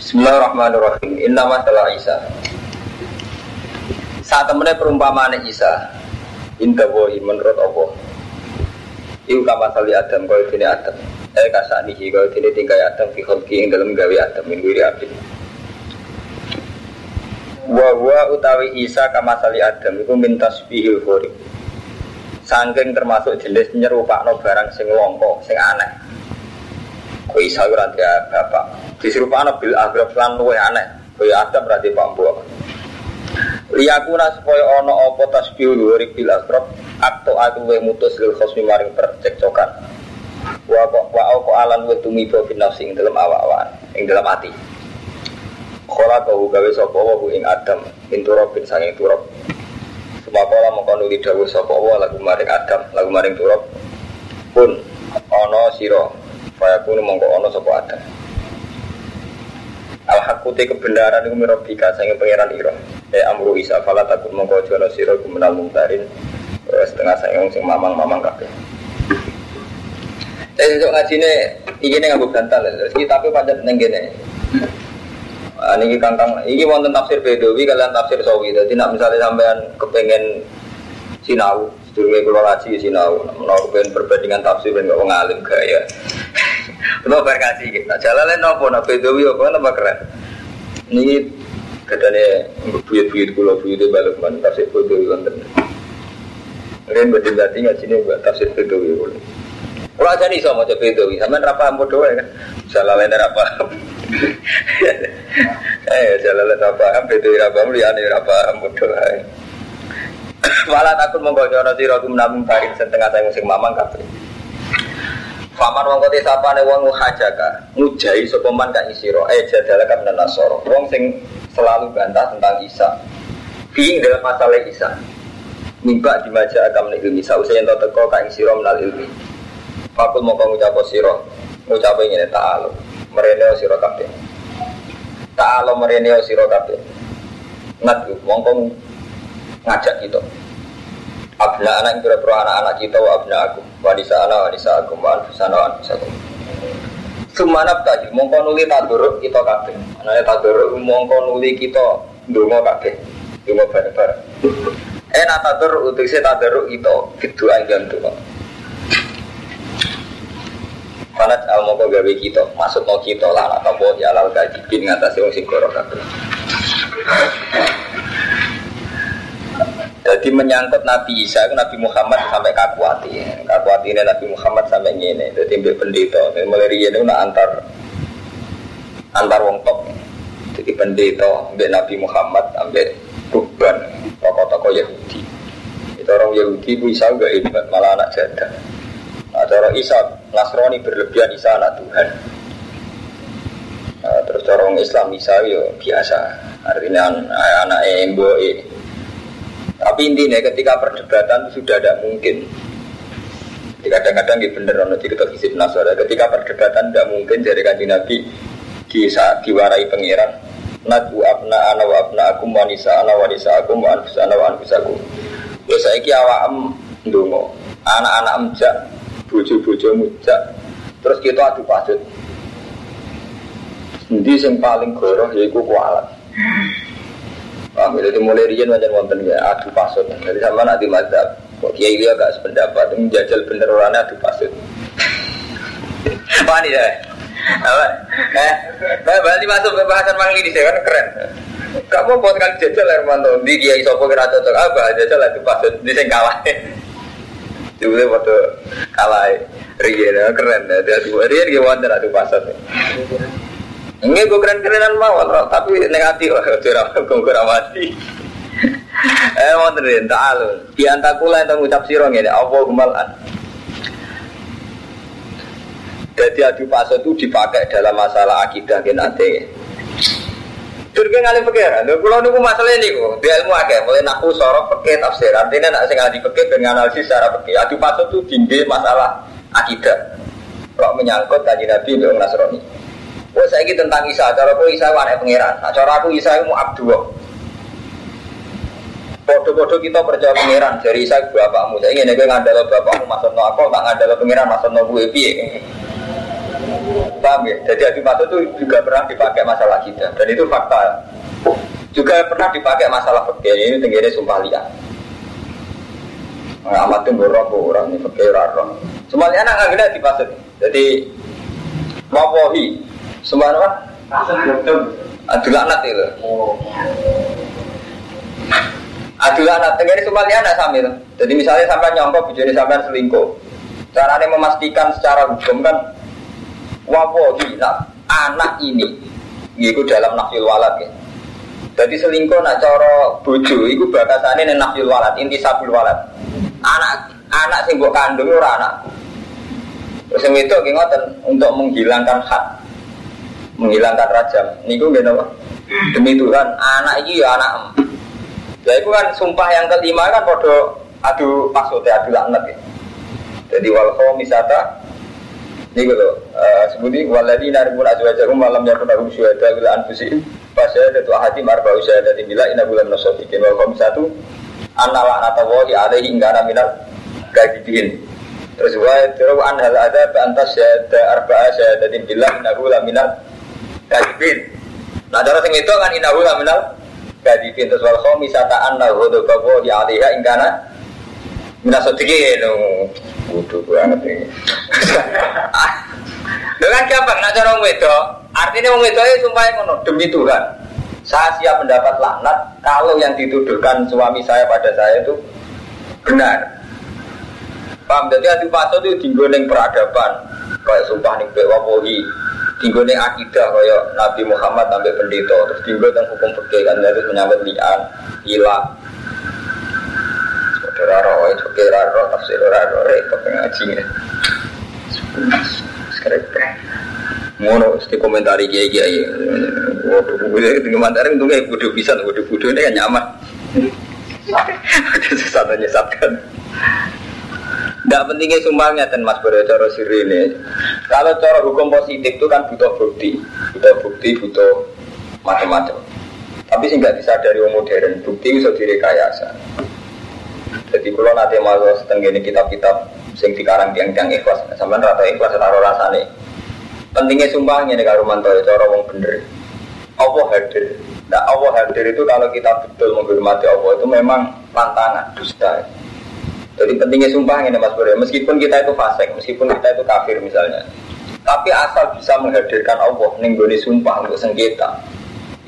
Bismillahirrahmanirrahim. Inna masalah Isa. Saat temennya perumpamaan Isa, Inta wohi menurut Allah. Iku kama sali Adam kau ini Adam. Eh kasanihi kau ini tinggal Adam kholki yang dalam gawe Adam min wiri abid. Wa wa utawi Isa kama sali Adam iku minta tasbihil khurib. Sangking termasuk jenis nyerupakno barang sing longko, sing aneh. Kau Isa dia bapak. Diserupakno bil agrab lan luwih aneh. Kaya Adam berarti Pak Mbok. Liyakuna supaya ono apa tasbih luhuri bil asrab atau aku we mutus lil khosmi maring percekcokan. Wa wa au alan wa tumiba fi nafsi ing dalam awak-awakan, ing dalam ati. Khola kau gawe sapa wa ing Adam turab bin sanging turab. Semakala mongko nuli dawuh sapa wa lagu maring Adam, lagu maring turab. Pun ono sira, kaya pun mongko ono sapa Adam. Al hakuti kebenaran iku mirobika sange pangeran ira. Eh amru isa fala takun mongko jono sira iku mungtarin eh, setengah sayang sing mamang-mamang kabeh. Eh untuk ngajine iki ning nganggo bantal terus tapi pancet ning kene. Ah niki kangkang iki wonten tafsir Bedawi kalian tafsir Sawi. Dadi nek misalnya sampean kepengen sinau sedurunge kula ngaji sinau menawa kepengen perbandingan tafsir ben kok wong alim gaya. Lo berkasih kita. Jalan nopo nak Bedawi apa nama keren. Ini katanya buyut-buyut kulo buyut balik mana tafsir Bedawi wonten. Kalian berdiri berarti nggak sini buat tafsir Bedawi kulo. Kulo aja nih sama coba Bedawi. Sama nerapa bodoh ya kan. Salah lain nerapa. Eh jalan lain apa? Bedawi apa? Muliani apa? Bodoh. Malah takut menggojono sira menabung tarik setengah saya musim mamang kabeh. Paman wong kote sapane wong hajaka, ngujahi sapa man kang isira, eh jadalah kan nasara. Wong sing selalu bantah tentang Isa. Fi dalam masalah Isa. Mimba dimaja agam nek ilmi sause yen teko kang isira menal ilmi. Fakul mongko ngucap sira, ngucap ngene ta'ala. Merene sira kabeh. Ta'ala merene sira kabeh. Nat mongko ngajak kita abna anak kira kira anak-anak kita wa abna aku wanisa anak wanisa aku wa anfusana wa anfusakum Sumanap tadi mongko nuli taduruk kita kabeh. Anane taduruk mongko nuli kita ndonga kabeh. Ndonga bareng-bareng. Nak taduruk untuk saya taduruk kita gitu aja tuh. Fanat al mongko gawe kita, maksud mau kita lah apa ya lal kajibin ngatasi wong sing kabeh. Jadi menyangkut Nabi Isa, Nabi Muhammad sampai kakuati. Kakuati ini Nabi Muhammad sampai ini. Jadi ambil pendeta. Mulai itu nak antar antar wong top. Jadi pendeta ambil Nabi Muhammad ambil Rukban tokoh-tokoh Yahudi. Itu orang Yahudi itu Isa gak hebat malah anak janda. Nah, cara Isa Nasrani berlebihan Isa anak Tuhan. Nah, terus orang Islam Isa yo biasa. Artinya anak yang tapi intinya ketika perdebatan sudah tidak mungkin. Kadang-kadang di bener nanti kita hisib nasara. Ketika perdebatan tidak mungkin dari kaji Nabi di saat diwarai pangeran. Nadu abna ana wa abna akum wanisa ana wanisa akum wa anfus ana wa anfus akum. Ya saiki awam ndonga. Anak-anak emjak, bojo-bojo mujak. Terus kita adu pasut. Endi sing paling goroh yaiku kualat. Paham ya? Jadi mulai rian macam wonten ya adu pasut. Jadi sama nanti mazhab. Kok kiai dia agak sependapat menjajal bener orangnya adu pasut. Nih ya? Apa? Eh, berarti masuk ke bahasan mang ini kan keren. Kamu buat kali jajal Hermanto di kiai sopo kira cocok apa jajal adu pasut di sing kalah. Jadi waktu kalah rian keren. Jadi rian dia wonten adu pasut. Enggak gue keren-kerenan mawon, tapi negatif lah, curang gue mati. Eh mau terin, ta'alun. Di antakula yang ngucap sirong ini, apa kemalan. Jadi adu paso itu dipakai dalam masalah akidah ke nanti. Turki ngalih pikiran, kalau nunggu masalah ini kok, di ilmu akeh, mulai naku sorok pakai tafsir, artinya nak sing di pakai dengan analisis secara pakai. Adu paso itu tinggi masalah akidah. Kalau menyangkut kaji Nabi Nasrani. Oh saya ini tentang Isa, cara aku Isa wadah pangeran. Nah, cara aku Isa itu abdu. Bodoh-bodoh kita percaya pangeran. Dari Isa bapakmu. Saya ingin gue ngandalo bapakmu masuk no aku, tak ngandalo pangeran masuk no gue piye. Paham ya? Jadi adu pasut itu juga pernah dipakai masalah kita dan itu fakta. Juga pernah dipakai masalah fakir ini tingginya sumpah liat. Amat tuh borong orang ini fakir orang. Semuanya anak nggak gila pasut. Jadi mawohi, semua apa? Adu laknat itu. Adu laknat, tenggiri semuanya anak sambil. Jadi misalnya sampai nyongkok, bujuni sampai selingkuh. Caranya memastikan secara hukum kan wawohi nah, anak ini itu dalam nafil walad ya. Jadi selingkuh nak coro bojo itu bakasane ning nafil walad, inti sabul walad. Anak anak sing mbok kandung ora anak. Terus yang itu ngoten untuk menghilangkan hak menghilangkan rajam. Niku nggih napa? Demi Tuhan, anak iki ya anak. Ya itu kan sumpah yang kelima kan podo adu maksudnya adu laknat ya. Jadi wal misata ini gitu, uh, sebuti waladi naribun azwajahum malam yakun lahum syuhada bila anfusihim Fasya datu ahadi marba usyahadatin bila ina bulan nasofikin Wal satu Anna la'nata wahi alaihi ingkana minal gajibin Terus wa tiru an hal ada Bantas syahada arba'a syahadatin bila ina bulan gajibin Nah cara sing itu kan ina bulan minal gajibin Terus wal khomisata anna hudu wahi alaiha ingkana Minal sodikin Bodoh banget ini. Dengan gampang, nak cara wedo, artinya wong wedo itu sumpah ngono demi Tuhan. Saya siap mendapat laknat kalau yang dituduhkan suami saya pada saya itu benar. Paham? Jadi adu paso itu tinggal peradaban, kayak sumpah nih wapohi, tinggal akidah kayak Nabi Muhammad sampai pendeta, terus tinggal tentang hukum fikih kan harus menyambut lian, hilang, Ora roh, itu kira roh, tafsir ora roh, repot ngaji ya. Sekarang Ngono, mesti komentari kiai kiai. Waduh, gue itu itu kayak bodoh bisa, bodoh bodoh ini kan nyaman. Ada sesuatu nyesatkan. Tidak pentingnya sumbangnya dan Mas Bro cara siri ini. Kalau cara hukum positif itu kan butuh bukti, butuh bukti, butuh macam-macam. Tapi sih nggak disadari orang modern, bukti bisa direkayasa. Jadi kalau nanti mau setengah ini kitab-kitab sing dikarang tiang-tiang ikhlas, sampai rata ikhlas taruh rasane. Pentingnya sumpahnya nih kalau mantau cara wong bener. Allah hadir. Nah Allah hadir itu kalau kita betul menghormati Allah itu memang pantangan dusta. Jadi pentingnya sumpah ini Mas Bro. Meskipun kita itu fasik, meskipun kita itu kafir misalnya, tapi asal bisa menghadirkan Allah nenggoni sumpah untuk sengketa,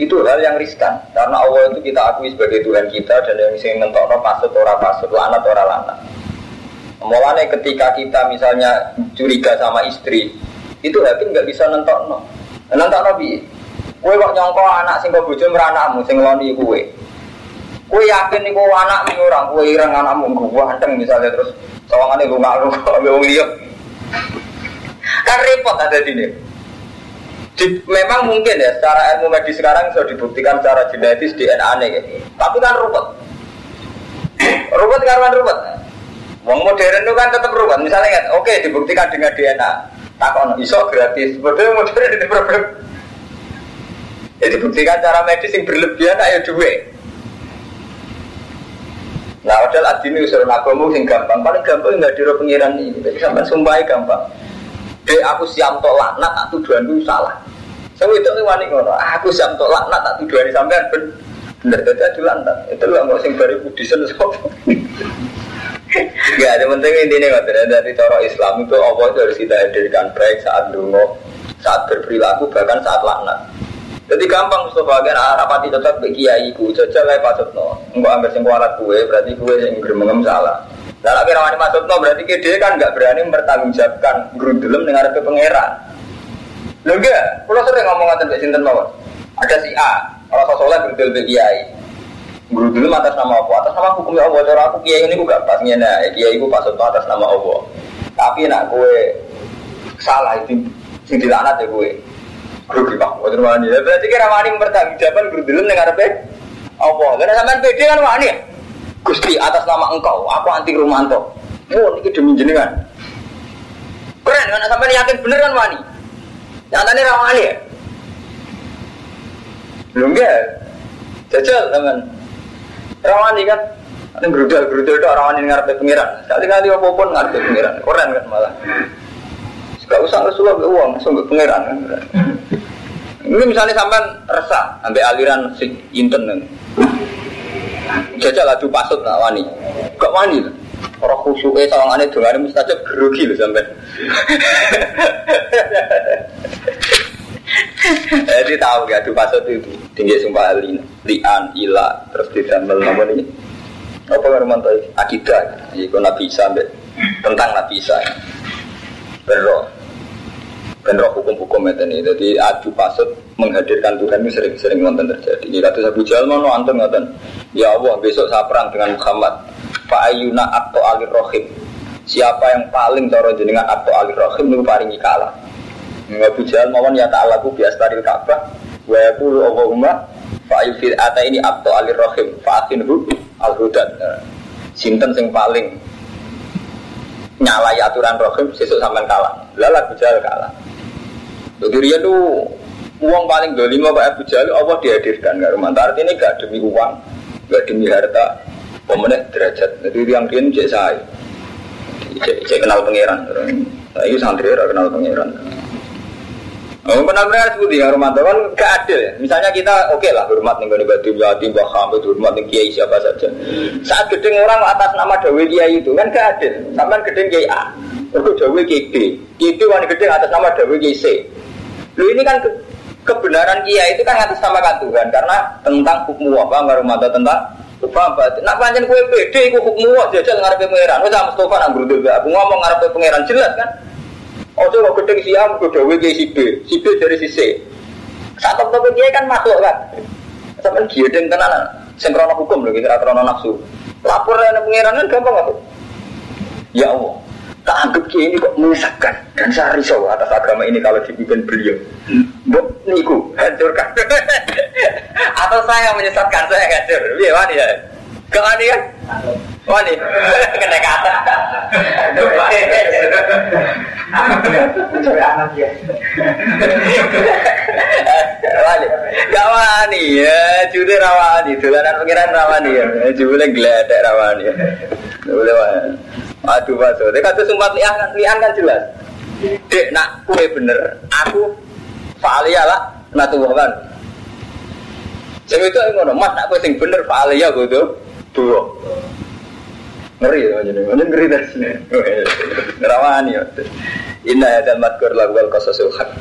itu hal yang riskan. Karena Allah itu kita akui sebagai Tuhan kita dan yang sing mentokno pasut ora pasut lanat ora lanat. Mulanya ketika kita misalnya curiga sama istri itu hakim nggak bisa nentokno. Nentokno bi kue kok nyongko anak sing kok bojo meranakmu sing loni kue kue yakin niku anak orang kue ireng anakmu gue anteng misalnya terus sawangane lunga lunga wong liya kan repot ada di sini di, memang mungkin ya secara ilmu medis sekarang sudah dibuktikan secara genetis DNA nih, tapi kan ruwet. ruwet karena ruwet. Wong modern itu kan tetap ruwet. Misalnya kan, oke dibuktikan dengan DNA. Takon iso gratis. Betul modern ini problem. Jadi buktikan cara medis yang berlebihan ayo duwe. Nah, padahal adini usul agama sing gampang, paling gampang nggak diro pengiran ini. Jadi sampai sumpahi gampang. Dek aku siap untuk laknat tak tuduhan itu salah. Saya itu nih wani ngono. Aku siap untuk laknat tak tuduhan sampean ben bener tadi adu lantat. Itu lo nggak sing bari budisen sop. Gak ada penting intinya nggak ada dari cara Islam itu Allah itu harus kita hadirkan baik saat dungo, saat berperilaku bahkan saat laknat. Jadi gampang Mustafa kan rapati tetap bagi kiai ku jajal lah pasutno. Enggak ambil sing kualat kue berarti kue yang bermengem salah. Nah, lagi rawani no berarti dia kan nggak berani bertanggungjawabkan gerundelem dengan ada pangeran. Lo enggak, kalau sering ngomong ngatain Mbak Sinten mawon. Ada si A, kalau soalnya gerudel Mbak Kiai. Gerundelem atas nama apa? Atas nama hukumnya Allah. Cara aku Kiai ini gak pas ngene, Kiai gue pas atas nama Allah. Tapi nak gue salah itu sing dilaknat ya gue. Rugi pak, gue wani. Berarti kira wani bertanggungjawabkan gerundelem dengan ada Allah. Karena sampean pede kan wani ya. Gusti atas nama engkau, aku anti Rumanto. Oh, ini demi jenengan. Keren kan sampai yakin bener kan wani. Nyatanya rawani ya. Belum enggak. Jajal teman. Rawani kan. Ini gerudal gerudal itu rawani ngarepe pengiran. Sekali kali apa pun ngarepe pengiran. Keren kan malah. Gak usah Rasulullah ke uang, langsung ke pangeran. Ini misalnya sampean resah sampai aliran internet. Jajal adu pasut nak wani. Gak wani lah. Orang khusyuknya sawangannya dengarnya mustajab gerugi loh sampai. Jadi tahu gak adu pasut itu tinggi sumpah lian, lian, ila, terus ditambal nama ini. Apa yang romanto akidah? Iku nabi sampai tentang nabi Isa. Beroh benro hukum-hukum ini. Jadi adu pasut menghadirkan Tuhan ini sering-sering nonton terjadi. Jika tuh Abu Jahal mau nonton nonton. Ya Allah, besok saya perang dengan Muhammad. Pak Ayuna atau alir rohim. Siapa yang paling coro jenengan atau alir rohim itu paringi kalah. Abu Jahal mau ya ta'alaku biastaril Ka'bah. Wa yakulu Allahumma fa'ayufil ata ini atau alir rohim. Fa'atinhu al-hudan. Sinten sing paling nyalai aturan rohim sesuk sampean kalah. Lalu Abu Jahal kalah. Jadi dia tuh uang paling dolima Pak Abu Jahal Allah dihadirkan nggak rumah. Artinya gak demi uang, gak demi harta, pemenang derajat. Jadi yang dia cek saya, cek kenal pangeran. Nah, ini santri kenal pangeran. Oh, benar-benar seperti ya rumah kan gak adil ya. Misalnya kita oke okay lah hormat nih kalau batu jati Mbah Hamid hormat nih Kiai siapa saja. Saat gedeng orang atas nama Dawi Kiai itu kan gak adil. Sampai gedeng Kiai A, Aku Dawi Kiai B, Kiai B wanita gedeng atas nama Dawi Kiai C. Lu ini kan ke, kebenaran kia itu kan atas kan Tuhan karena tentang hukum apa nggak tentang Paham apa? Nak panjang kue pede, kue hukum apa jajal ngarepe pangeran. Wes Mustafa nang berdua, aku ngomong ngarepe pangeran jelas kan? Oh coba gedeng siam, gue dewe si B, si B dari si C. Tapi dia kan masuk kan? Sampai dia dengan tenan, sengkrono hukum loh, kira krono nafsu. Lapor dengan pangeran kan gampang apa? Ya Allah, tak anggap kiai ini kok menyesatkan dan saya risau atas agama ini kalau dipimpin beliau. Bok niku hancurkan. Atau saya menyesatkan saya hancur. Wani ya. Gak wani kan? Wani. Kena kata. Wani. Gak wani ya. Judi rawani. Dolanan pengiran rawani ya. Judi geledek rawani. Boleh wani. Aduh masuk. Dia kata sumpah lian, kan jelas. Dek nak kue bener, aku faalia lah, nak tuh kan. Jadi itu yang ngono, mas nak kue sing bener faalia gue tuh dua. Ngeri ya jadi, mana ngeri dari sini. Nerawani ya. Inna hadal matkur lagu al qasasul haq.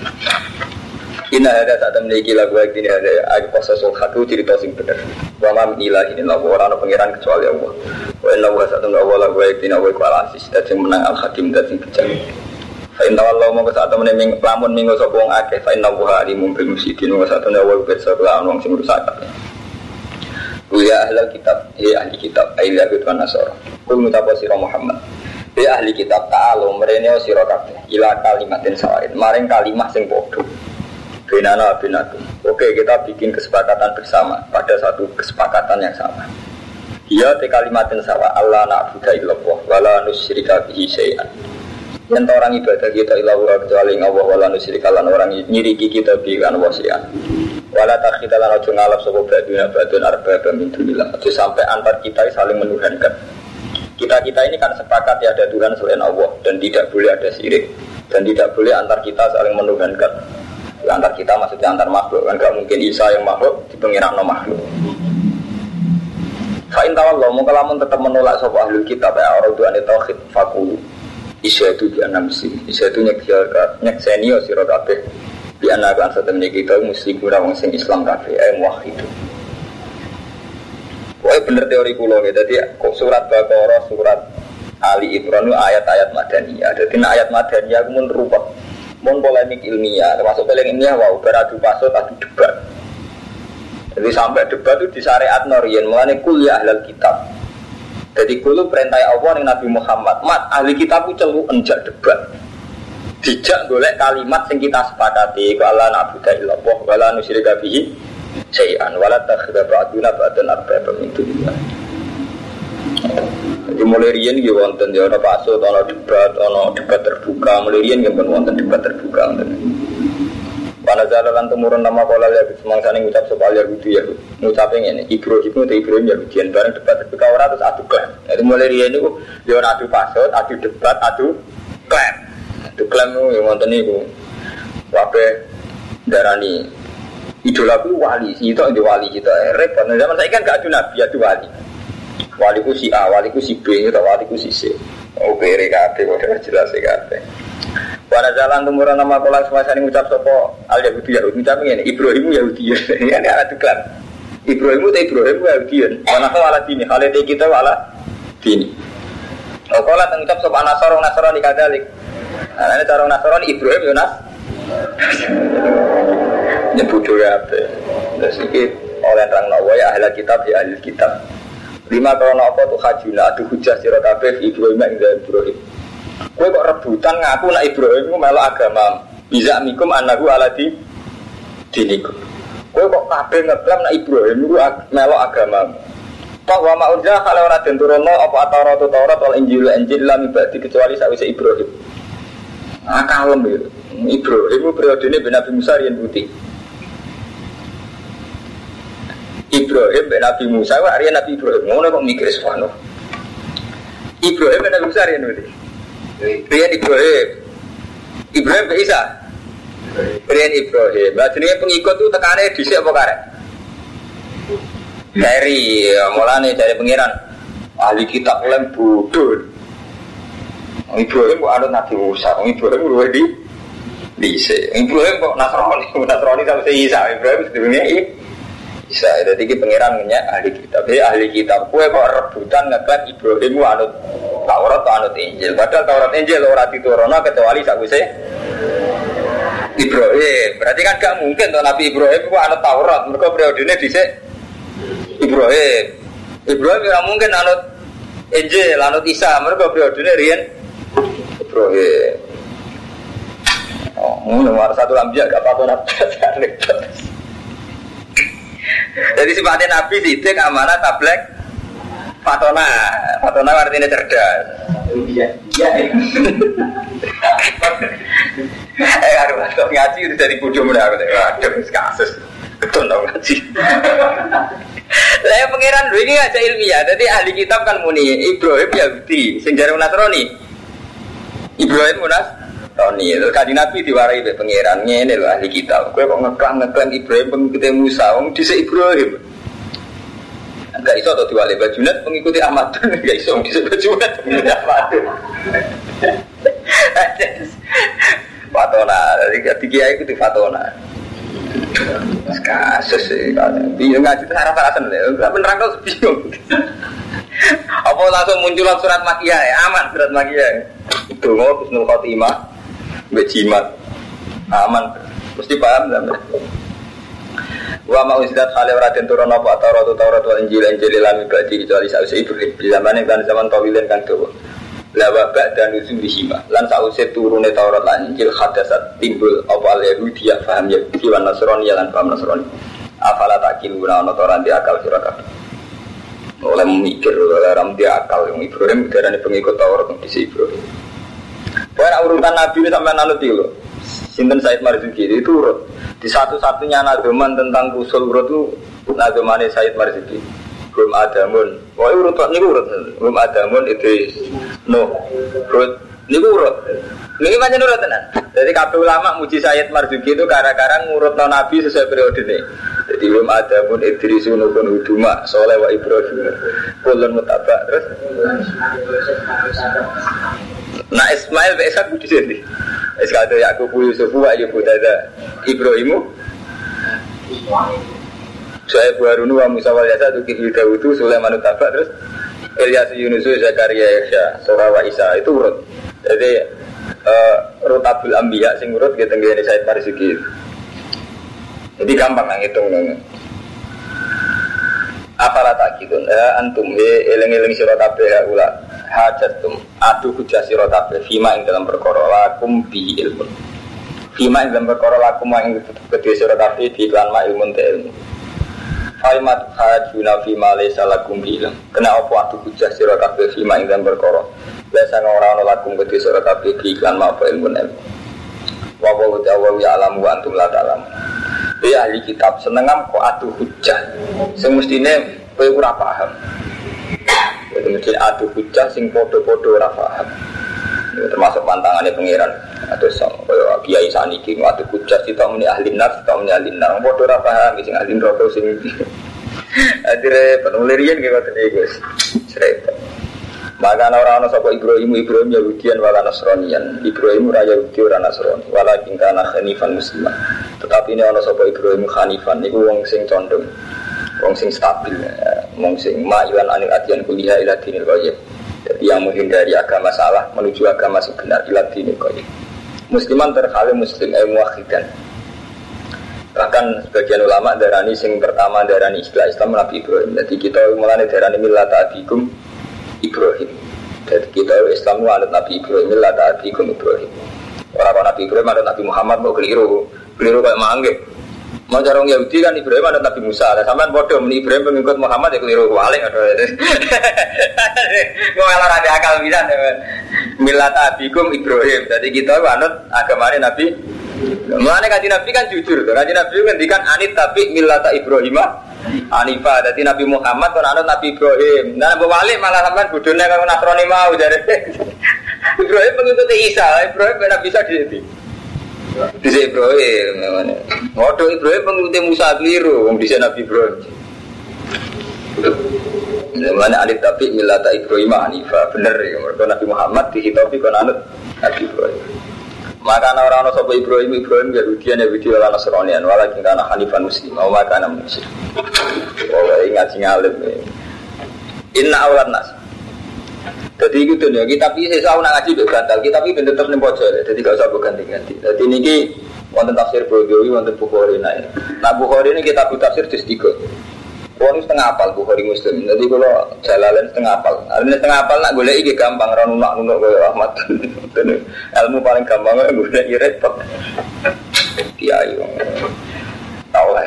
Inna hadal saat memiliki lagu yang ini ada al qasasul haq itu cerita sing bener. Wa ma min ilahin illa orang pangeran kecuali Allah. Wa inna wa satu lagu lagu yang ini wa kuala asis dan menang al hakim dan sing bijak. Fa inna wallahu mongko saat temen ming lamun minggu sapa wong akeh fa inna wa alimun bil musyrikin wa saat temen wa kelawan wong sing rusak. Ya ahli kitab, ya ahli kitab, Yahud wa Nasara. Kul mutapa sira Muhammad. Ya ahli kitab ta'alu merene sira kabeh ila kalimatin sawain. Maring kalimat sing padha. Benana binakum. Oke, kita bikin kesepakatan bersama pada satu kesepakatan yang sama. Ya te sawa Allah na'budu illallah wa la nusyrika bihi syai'an. Yang orang ibadah kita ilah kecuali Allah wala nusyrika lan orang nyiriki kita bi kan wasian. Wala takhita lan ojo ngalap sapa baduna badun arba min dunillah. Ojo sampai antar kita saling menuhankan. Kita-kita ini kan sepakat ya ada Tuhan selain Allah dan tidak boleh ada syirik dan tidak boleh antar kita saling menuhankan. Ya, antar kita maksudnya antar makhluk kan gak mungkin Isa yang makhluk di pengiran makhluk. Fa'in tawallah mau kalamun tetap menolak sapa ahli kitab ya orang tuan tauhid fakulu. Isa itu sih. Isa itu nyek nyek senior siro kabeh di anak satu menjadi kita muslim kurang sing Islam kafe eh itu Wah bener teori kulo gitu. Jadi surat Baqarah, surat Ali Imran itu ayat-ayat madaniyah. Jadi ayat madaniyah aku mun rupa, mun polemik ilmiah, termasuk paling ilmiah wow beradu pasut adu debat. Jadi sampai debat itu di syariat Norian mengenai kuliah ahlul kitab. Jadi kulo perintah Allah nih Nabi Muhammad. Mat ahli kitab itu celu enjak debat. Dijak golek kalimat sing kita sepakati ku Allah na'budu illallah wa la nusyrika bihi syai'an wa la takhidha ba'duna ba'dan arbaba min dunillah. Jadi mulai rian gitu wonten ya ono pasut ono debat ono debat terbuka. Mulai rian gitu wonten debat terbuka. wonten Pada jalan temurun nama pola ya semangsa nih ngucap soal ya gitu ya ngucap ini ibro itu itu ibro ya ujian bareng debat terbuka orang terus adu klaim jadi mulai rian itu dia adu pasut adu debat adu klaim Diklaim yang nonton itu. Wabe darani idolaku wali, itu itu wali kita. Repot. Nah, zaman saya kan gak ada nabi, ada wali. Waliku si A, waliku si B, atau waliku si C. Beri kabeh, udah jelas ya kabeh. Wana jalan tumuran nama kolang semasa ini ngucap sopo al Yahudi. Yahudi ngucap ini Ibrahim Yahudi. Ini ada tuklan Ibrahim itu Ibrahim Yahudi. Kau ala dini? Hal itu kita ala dini. Kalau ngucap sopo Nasoro Nasoro di kadalik. Nah ini cara Nasoro Ibrahim Yunas nyebut juga apa ini oleh terang nawa ya ahli kitab ya ahli kitab Lima kalau apa tuh hajuna adu hujah sirot Ibrahim yang Ibrahim Gue kok rebutan ngaku nak Ibrahim itu melok agama. Bisa mikum anakku ala di dinikum. Gue kok kabeh ngeklaim nak Ibrahim itu melok agama. Pak wa ma'unja kalau ora den turunno apa Taurat Taurat wal Injil Injil lam ibadi kecuali sakwise Ibrahim. Nah kalem ya. Ibrahim periode ini Nabi Musa yang putih. Ibrahim ben Nabi Musa, wah Nabi Ibrahim. Ngono kok mikir sesuatu. Ibrahim ben Nabi Musa yang putih. Rian Ibrahim. Ibrahim ke Isa. Rian Ibrahim. Nah, jenis pengikut itu tekannya di apa karet? Dari ya, mulane dari pengiran ahli kitab mulai bodoh. Ibrahim kok anut Nabi Musa, Ibrahim luwe di. Ibrahim kok Nasrani, Nasrani sama si Isa. Ibrahim sebenarnya Isa. Jadi kita pengiran ahli kitab. Jadi ahli kitab kue kok rebutan ngeklaim Ibrahim anut Taurat atau anut Injil. Padahal Taurat Injil ora diturunno kecuali sakwise Ibrahim. Berarti kan gak mungkin tuh Nabi Ibrahim itu anut Taurat. Mereka periodenya dhisik Ibrahim. Ibrahim ora mungkin anut Injil, anut Isa. Mereka periodenya riyen Ibrahim. Oh, nomor satu lambia gak apa-apa Jadi sifatnya Nabi sidik amanah tablek Fatona, Fatona artinya cerdas. Iya, iya. Eh, aduh, kalau ngaji itu dari bodoh muda aku. Aduh, kasus. Betul dong ngaji. Saya pangeran dulu ini aja ilmiah. Jadi ahli kitab kan muni Ibrahim Yahudi, sing jare Nasrani. Ibrahim Munas Roni, itu kadi Nabi diwarai be pangeran ngene lho ahli kitab. Kowe kok ngeklang ngeklang Ibrahim pengikut Musa, wong dhisik Ibrahim. Enggak iso atau diwali bajunet mengikuti Ahmad. Enggak iso bisa bajunet mengikuti Ahmad. Fatona, jadi ketiga itu di Fatona kasus sih bingung ngaji itu harap harapan ya beneran kau bingung. Apa langsung muncul surat makia ya aman surat makia itu mau Husnul Khotimah bejimat aman mesti paham lah Wa ma uzidat khale ora den turun apa Taurat Taurat wal Injil Injil lan ibadi kecuali sause Ibrahim di zaman kan zaman tawilen kan dawa. La wa ba'da nuzul hima lan sause turune Taurat lan Injil hadasat timbul apa al Yahudi ya paham ya di wan Nasrani lan paham Nasrani. Afala takiluna ana ora di akal sira. Oleh memikir oleh ram di akal yang Ibrahim darane pengikut Taurat di Ibrahim. Pokoknya urutan Nabi ini sampai nanti dulu. Sinten Said Marzuki itu. Di satu-satunya nadoman tentang usul urut itu nadomane Said Marzuki. Belum adamun. Pokoknya urut ini urut. Belum adamun itu no urut. Ini urut. Ini macam urut tenan. Jadi kabeh ulama muji Said Marzuki itu gara-gara ngurut no Nabi sesuai periode ini. Jadi belum ada pun Idris nukun huduma soleh wa Ibrahim kulun mutabak terus. Nah Ismail be Ishak di sini. Itu Yakub Yusuf wa Ayub Dada Ibrahimu. Saya Harun wa Musa wal Yasa Kifil Dawudu Sulaiman Tabak terus Ilyas Yunus Zakaria Yahya Surah wa Isa itu urut. Jadi uh, Rutabul Ambiya sing urut kita nggih Said Marzuki. Jadi gampang lah ngitung Apalah tak gitu, ya antum he eling-eling sira kabeh ya ula hajatum adu hujah sira kabeh fima ing dalam perkara lakum bi ilmu. Fima ing dalam perkara lakum ing sira kabeh di iklan ilmu te ilmu. Kalimat hajuna fima laysa lakum bi ilmu. Kena apa adu hujah sira kabeh fima ing dalam perkara. Biasa ora ana lakum kedhe sira kabeh di iklan ma apa ilmu ilmu. Wa wa ta'ala ya alam wa antum la ta'lamun. Ya ahli kitab senengam kok adu hujah. Sing mestine kowe ora paham. Itu mesti adu hujah sing podo-podo ora paham. Itu termasuk pantangannya pangeran. Ada sang kaya kiai saniki ngatu kucat kita muni ahli nar, kita muni ahli nar. Padha ora paham sing ahli neraka sing Adire penulirian gitu tadi guys. Cerita. Maka orang orang sapa Ibrahim Ibrahim Yahudian wala Nasranian. Ibrahim raya Yahudi ora Nasrani. Walakin kana hanifan musliman. Tetapi ini orang sapa Ibrahim hanifan niku wong sing condong wong sing stabil, wong sing ma'ilan anil adian kuliah ila dinil. Jadi yang menghindari agama salah menuju agama sebenar ila dinil qayyim. Musliman terhalim muslim eh muwahhidan. Bahkan sebagian ulama darani sing pertama darani istilah Islam Nabi Ibrahim. Jadi kita mulai darani milata abikum Ibrahim. Jadi kita Islam anut Nabi Ibrahim, lah Nabi Ibrahim. Orang Nabi Ibrahim ada Nabi Muhammad mau keliru, keliru kayak mangge. Mau jarang Yahudi kan Ibrahim ada Nabi Musa. Ada sampean bodoh, meni Ibrahim pengikut Muhammad ya keliru walik ada. Malah ada akal bisa. Milat abikum Ibrahim. Jadi kita anut agamanya Nabi. Mulane kaji Nabi kan jujur, kaji Nabi kan dikan anit tapi milata Ibrahimah Anifah, jadi Nabi Muhammad kan anut Nabi Ibrahim. Nah, Nabi Wali malah sampai budurnya kalau Nasrani mau jadi Ibrahim pengikut Isa, Ibrahim benar bisa di Di Ibrahim, namanya. Waduh Ibrahim pengikut Musa keliru, di Nabi Ibrahim. Mana alif tapi milata Ibrahim Anifah, bener ya. Mereka Nabi Muhammad dihitopi kan anut Nabi Ibrahim. Maka orang-orang sopo Ibrahim Ibrahim Yahudian Yahudi wala Nasranian walakin kana Hanifan Muslim wa kana Muslim. Oh ingat sing alim. Inna awlan nas. Jadi itu ya, kita bisa tahu nak ngaji batal, kita bisa tetap nih bocor, jadi gak usah ganti-ganti. Jadi ini wonten tafsir Bukhari, wonten Bukhari naik. Nah Bukhari ini kita buat tafsir di tiga. Wong setengah apal Bukhari Muslim. Jadi kalau jalalan setengah apal. Artinya setengah apal nak boleh iki gampang ra nunak nunak kaya rahmat. Ilmu paling gampang gue golek repot. Kiai wong. Tahu lah.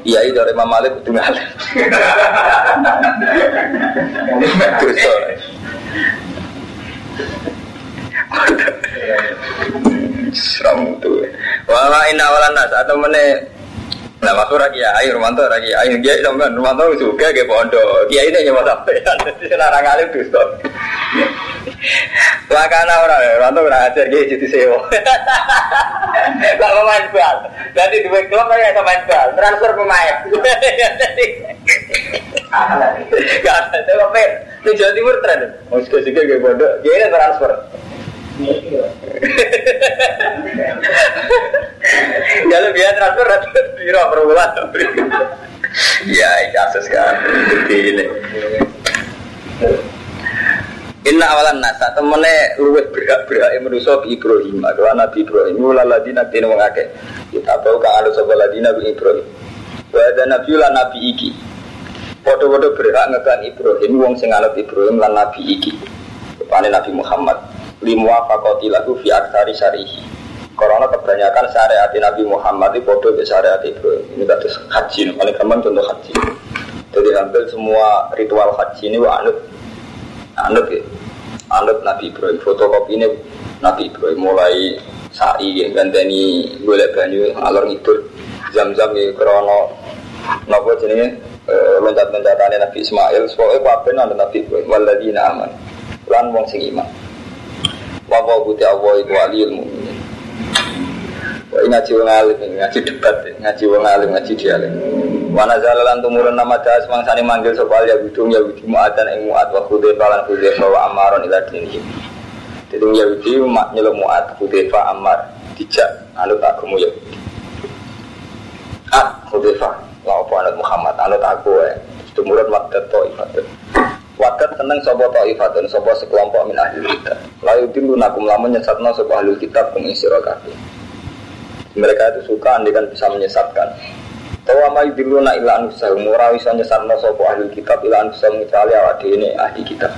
Kiai dari Imam Malik kudu ngalim. Dosa. Seram tuh. Wala inna wala nas atau mana Nah, maksud lagi ya, ayo Romanto lagi, ayo dia sampean Romanto juga ke pondok. Kiai ini nyawa sampai, jadi senarang alim tuh stop. Makanya orang Romanto pernah ajar dia jadi sewa. Gak main bal, jadi dua klub aja sama main bal, transfer pemain. Gak ada. Di Jawa Timur tren, mau suka-suka ke pondok, dia transfer. Kalau biar transfer transfer biro per. Ya, kasus kan. Jadi ini. Inna awalan nasa temene luwet berak berak manusia bi Ibrahim. Adalah Nabi Ibrahim. Mula ladina tin wong akeh. Kita tahu kang anu sapa ladina bi Ibrahim. Ada nabi lan nabi iki. Padha-padha berak ngekan Ibrahim wong sing anut Ibrahim lan nabi iki. Pane Nabi Muhammad limuwa fakoti lagu fi aksari syarihi. Karena kebanyakan syariat Nabi Muhammad itu bodoh ke syariat Ibrahim. Ini kata haji. Paling gampang contoh haji. Jadi hampir semua ritual haji ini anut. Anut ya. Anut Nabi Ibrahim. Fotokopi ini Nabi Ibrahim mulai sa'i ya ganteni golek banyu alor ngidul. Jam-jam ya krono. Nopo jenenge? Loncat-loncatane Nabi Ismail. Soalnya kabeh nang Nabi Ibrahim waladina aman. Lan wong sing iman wa buti Allah iku waliyul mukminin Wah, ngaji wong alim, ngaji debat, ngaji wong alim, ngaji dialim. Wa nazala lan tumurun nama das mangsane manggil sapa ya bidung ya bidi muatan ing muat wa khudaifa lan khudaifa wa amaron ila dini. Jadi Yahudi mak nyeluk muat khudaifa amar dijak anut agama Yahudi. Ah, khudaifa la apa anut Muhammad anut aku ya. Tumurun wadat ta'ifat. Wadat seneng sapa ta'ifatun sapa sekelompok min ahli kitab. Layu tilu nakum lamun nyesatna sapa ahli kitab kung sira. Mereka itu suka andikan bisa menyesatkan. Tawa ma yudiluna ila anfusahum ora iso nyesatna sapa ahli kitab ila anfusahum kecuali awak dhewe ahli kitab.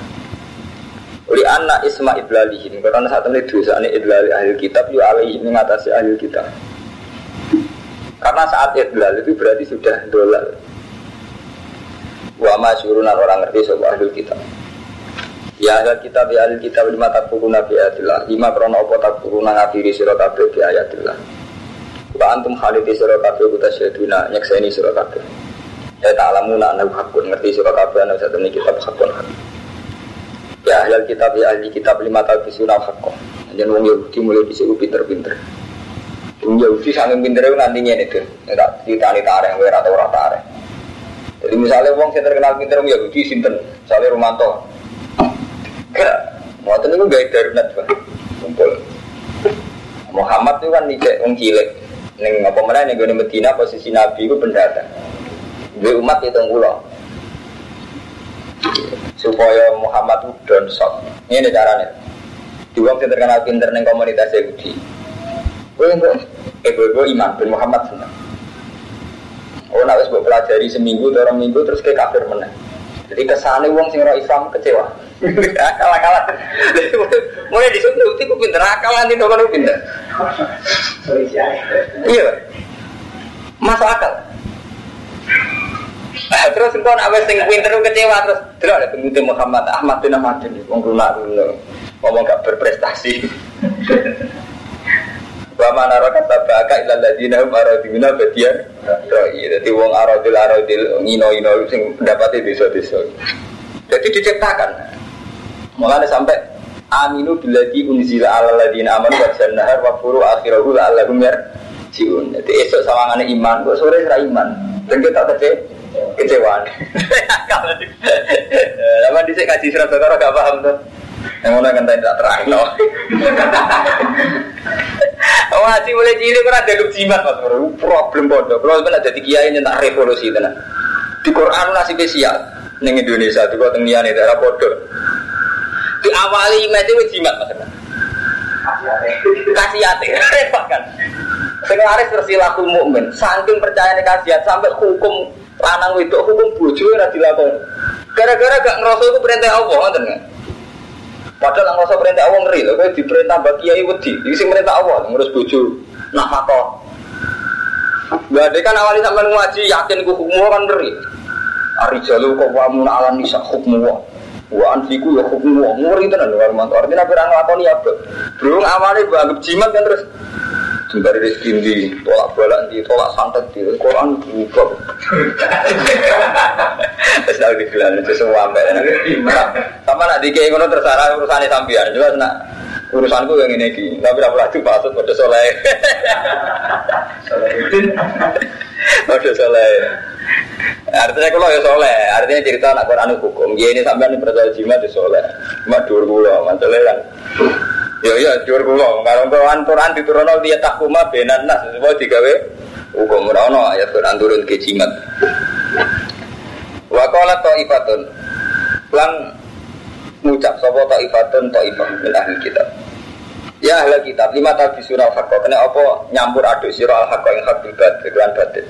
Uli anak isma idlalihim karena saat ini dosa ini idlal ahli kitab yu alaihi mengatasi ahli kitab. Karena saat idlal itu berarti sudah dolal. Wa ma syurunan orang ngerti sapa ahli kitab. Ya ahli kitab ya ahli kitab lima takfuruna bi ayatillah. Lima krono apa takfuruna ngafiri sira kabeh bi ayatillah. Wa antum khalidi sira kuta syaduna nyekseni sira kabeh. Ya ta'lamuna annahu hakun ngerti sira kabeh ana satune kitab hakun. Ya ahli kitab ya ahli kitab lima takfuruna hakun. Jadi wong Yahudi mulai bisa pinter-pinter. Wong Yahudi sangat pinter nantinya itu. Tak ditani tarik, ora atau ora tarik. Jadi misalnya wong saya terkenal pinter wong Yahudi sinten, misalnya Romanto. Gak, mau itu gak darurat pak, kumpul. Muhammad itu kan nih wong cilik. Neng apa mana nih gue Medina posisi Nabi itu pendatang. Gue umat itu ngulo. Supaya Muhammad itu down shock. Ini caranya. Di wong saya terkenal pinter neng komunitas Yahudi. Gue enggak, eh gue iman bin Muhammad senang. Oh, nak wis pelajari seminggu, orang minggu terus kayak kafir menang. Jadi kesannya uang sing Islam kecewa. Kalah kalah. Mulai disuruh itu ku pinter akal nanti kan pinter. Iya. Masuk akal. Terus engkau nak wis sing pinter kecewa terus terus ada pengikut Muhammad Ahmad bin Ahmad ini wong lunak ngomong gak berprestasi. Wa mana raka tabaka ila ladina hum aradina badian Roi, jadi wong aradil aradil ngino-ino sing pendapatnya desa-desa. Jadi diciptakan. Mulanya sampai Aminu biladi unzila ala ladina aman wa jannahar wa furu akhirahu la'allahum yarjiun. Jadi esok sawangane iman, kok sore serah iman? Dan kita kece kecewaan. Lama di sini kaji surat Bakara gak paham tuh Yang mana kan tidak terang no. Ngaji mulai cilik kan ada jimat mas? Problem bodoh Kalau sebenarnya jadi kiai nyentak revolusi tenan. Di Quran nasi spesial Neng Indonesia itu kau tengian itu era bodoh Di awali imat itu jimat mas. Kasihate Repot kan? Sekarang tersilakul mukmin. Saking percaya kasihat sampai hukum lanang itu hukum bojo ora dilakoni. Gara-gara gak ngerasa itu perintah Allah ngoten kan. Padahal nang rasa perintah Allah ngeri lho, kowe diperintah bagi kiai wedi. Iki sing perintah Allah ngurus. Nah mata. Gak ada kan awalnya sampai ngaji yakin ku hukum kan ngeri. Ari jalu kok wa mun ala nisa hukum wa. Wa anfiku ya hukum wa. Ngeri tenan lho Armanto. Artinya ora nglakoni apa. Bro awalnya anggap jimat kan terus Sembari rezeki di tolak balak di tolak santet di Quran buka. Terus tahu di bilang itu semua sampai. Sama nak dikei ngono terserah urusannya sambian. Juga nak urusanku yang ini ki. Tapi apa lagi patut pada soleh. Pada soleh. Artinya kalau ya soleh, artinya cerita anak Quran hukum. Ya ini sampai ini percaya jimat di soleh. Dua pulau, masalah kan. Ya ya jur kula, kalau Quran Quran diturunno dia takuma benan nas semua digawe hukum ora ono ayat Quran turun ke jimat. Wa qala ta'ifatun. Lan ngucap sapa ta'ifatun ta'ifah min ahli kitab. Ya ahli kitab, lima tabi surah haqqa. Kena apa nyampur aduk sira al haqqa ing hak batil lan batil.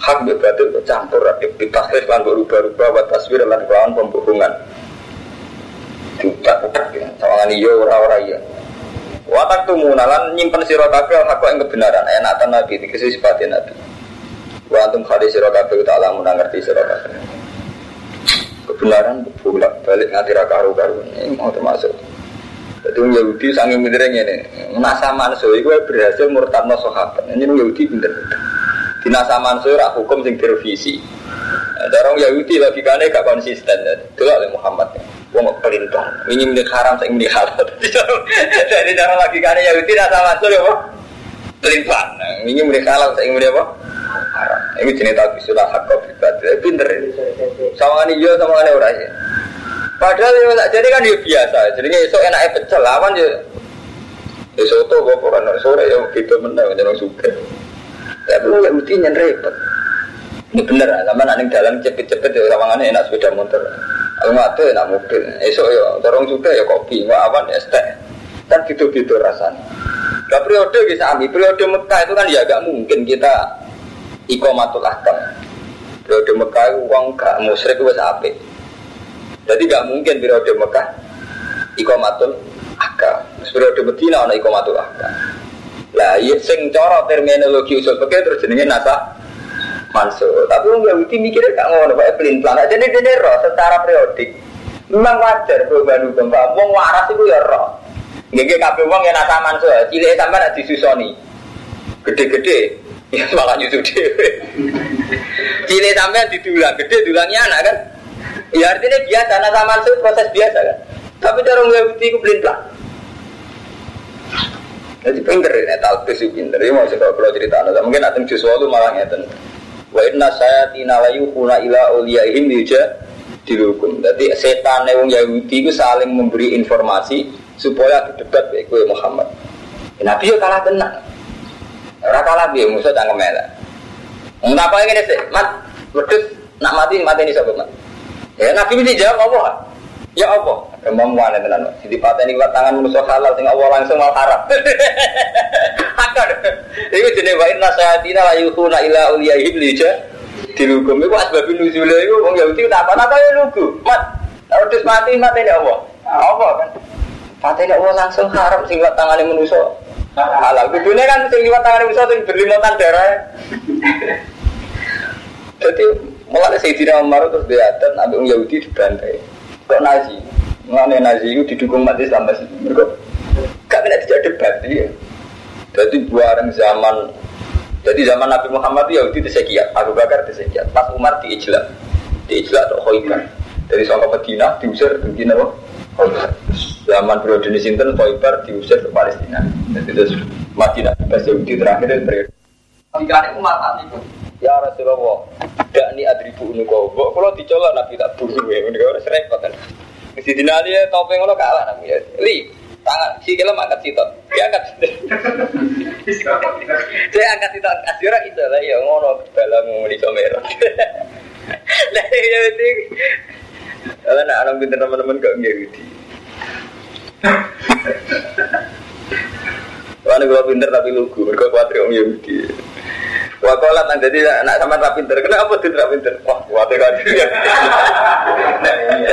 Hak batil campur rapi ditasrif lan berubah-ubah wa taswir lan kelawan pembohongan juta ya. sawangan iya ora-ora iya Watak tuh munalan nyimpen siro kabeh hak yang kebenaran enak tan nabi dikasih sifatin nabi. Wa antum siro kabeh tak alamu ngerti siro kabeh. Kebenaran bolak balik nganti ra karu ini mau termasuk. Jadi Yahudi sangat pinternya ini. Nasa manso itu berhasil murtadno sahabat. Ini Yahudi pinter. Di nasa manso hukum sing direvisi. Darong Yahudi logikanya gak konsisten. Itu oleh Muhammad. Wong pelintang. Ini milik haram, saya milik halal. Jadi cara logikanya Yahudi rasa masuk ya Pak. Pelintang. Ini milik halal, saya milik apa? Haram. Ini jenis tahu sudah hak kau pribadi. Pinter ini. Sama ini iya, sama ini orang ya. Padahal ya tak jadi kan dia biasa. Jadi esok enaknya pecel lawan ya. Esok tuh gue koran sore ya gitu menang jangan suka. Tapi lu Yahudi nyen repot. Ini bener lah, sama nanti dalam cepet-cepet ya lawangannya enak sepeda motor. Ada enak mobil. Esok ya, dorong juga ya kopi, nggak awan ya teh. Kan gitu-gitu rasanya. Nah, periode bisa ambil periode Mekah itu kan ya agak mungkin kita ikomatul akam. Periode Mekah itu uang gak musyrik itu ape. Jadi gak mungkin periode Mekah ikomatul akam. Periode Medina ada ikomatul akam. Lah, iya sing cara terminologi usul pakai terus jenenge nasa Mansur. Tapi orang Yahudi mikirnya gak ngono, pakai pelin pelan. Jadi dia roh secara periodik. Memang wajar perubahan hukum. Wong waras itu ya roh. Gak kabeh wong yang nasa mansur. Cilik sampai nak disusoni. Gede-gede. Ya malah nyusu dhewe. Cilik sampai didulang, gede dulangnya anak kan. Ya artinya biasa nasa mansur proses biasa kan. Tapi cara Yahudi itu pelin pelan. Jadi pinter ini talbis itu pinter. Ya mau kalau cerita mungkin nanti justru itu malah ngeten. Wa inna saya tina layu kuna ila uliyaihim yuja dilukum. Jadi setan yang Yahudi itu saling memberi informasi supaya debat baik Muhammad. Nabi ya kalah tenang. Ora kalah dia musuh cangkem elek. Ngapa ini sih? Mat, wedhus nak mati mati ini sapa, Mat? Ya Nabi ini jawab apa? Ya apa? Kemampuan tenan. Jadi pateni kuat tangan musuh halal sing Allah langsung mal haram. Akar. Iku jenenge wa inna sayatina la yuhuna ila uliyahim lija dilukum iku asbab nuzule iku wong Yahudi tak apa-apa ya lugu. Mat, terus mati mati ini apa? Apa kan? Pateni Allah langsung haram sing kuat tangane manusia halal. Kudune kan sing liwat tangan manusia sing berlimotan darah. Jadi mulai Sayyidina Umar terus diatur nabi Yahudi dibantai. Kok Nazi? Mengenai Nazi itu didukung umat Islam masih mereka gak kena tidak debat ya. Jadi buareng zaman jadi zaman Nabi Muhammad itu Yahudi disekiat, Abu Bakar disekiat, pas Umar diijlak, diijlak atau khoibar. Dari Songkok Medina diusir ke Medina Zaman periode ini Sinten khoibar diusir ke Palestina. Jadi terus Madinah pas Yahudi terakhir itu periode. Jika Umar itu Ya Rasulullah, tidak ni adribu unuko. Kalau dicolok Nabi tak buru ya, ini kalau repot kan. Mesti dinali ya topeng lo kalah Nabi ya. Li, tangan si kira angkat sitot, dia angkat. Saya angkat sitot, asira itu lah ya ngono dalam di comero. Lah ya itu. Kalau nak anak pintar teman-teman gak ngerti. Karena gue pinter tapi lugu, mereka khawatir om Yahudi. Wakolat nang jadi anak sama tak pinter. Kenapa tuh tak pinter? Wah, khawatir khawatir ya.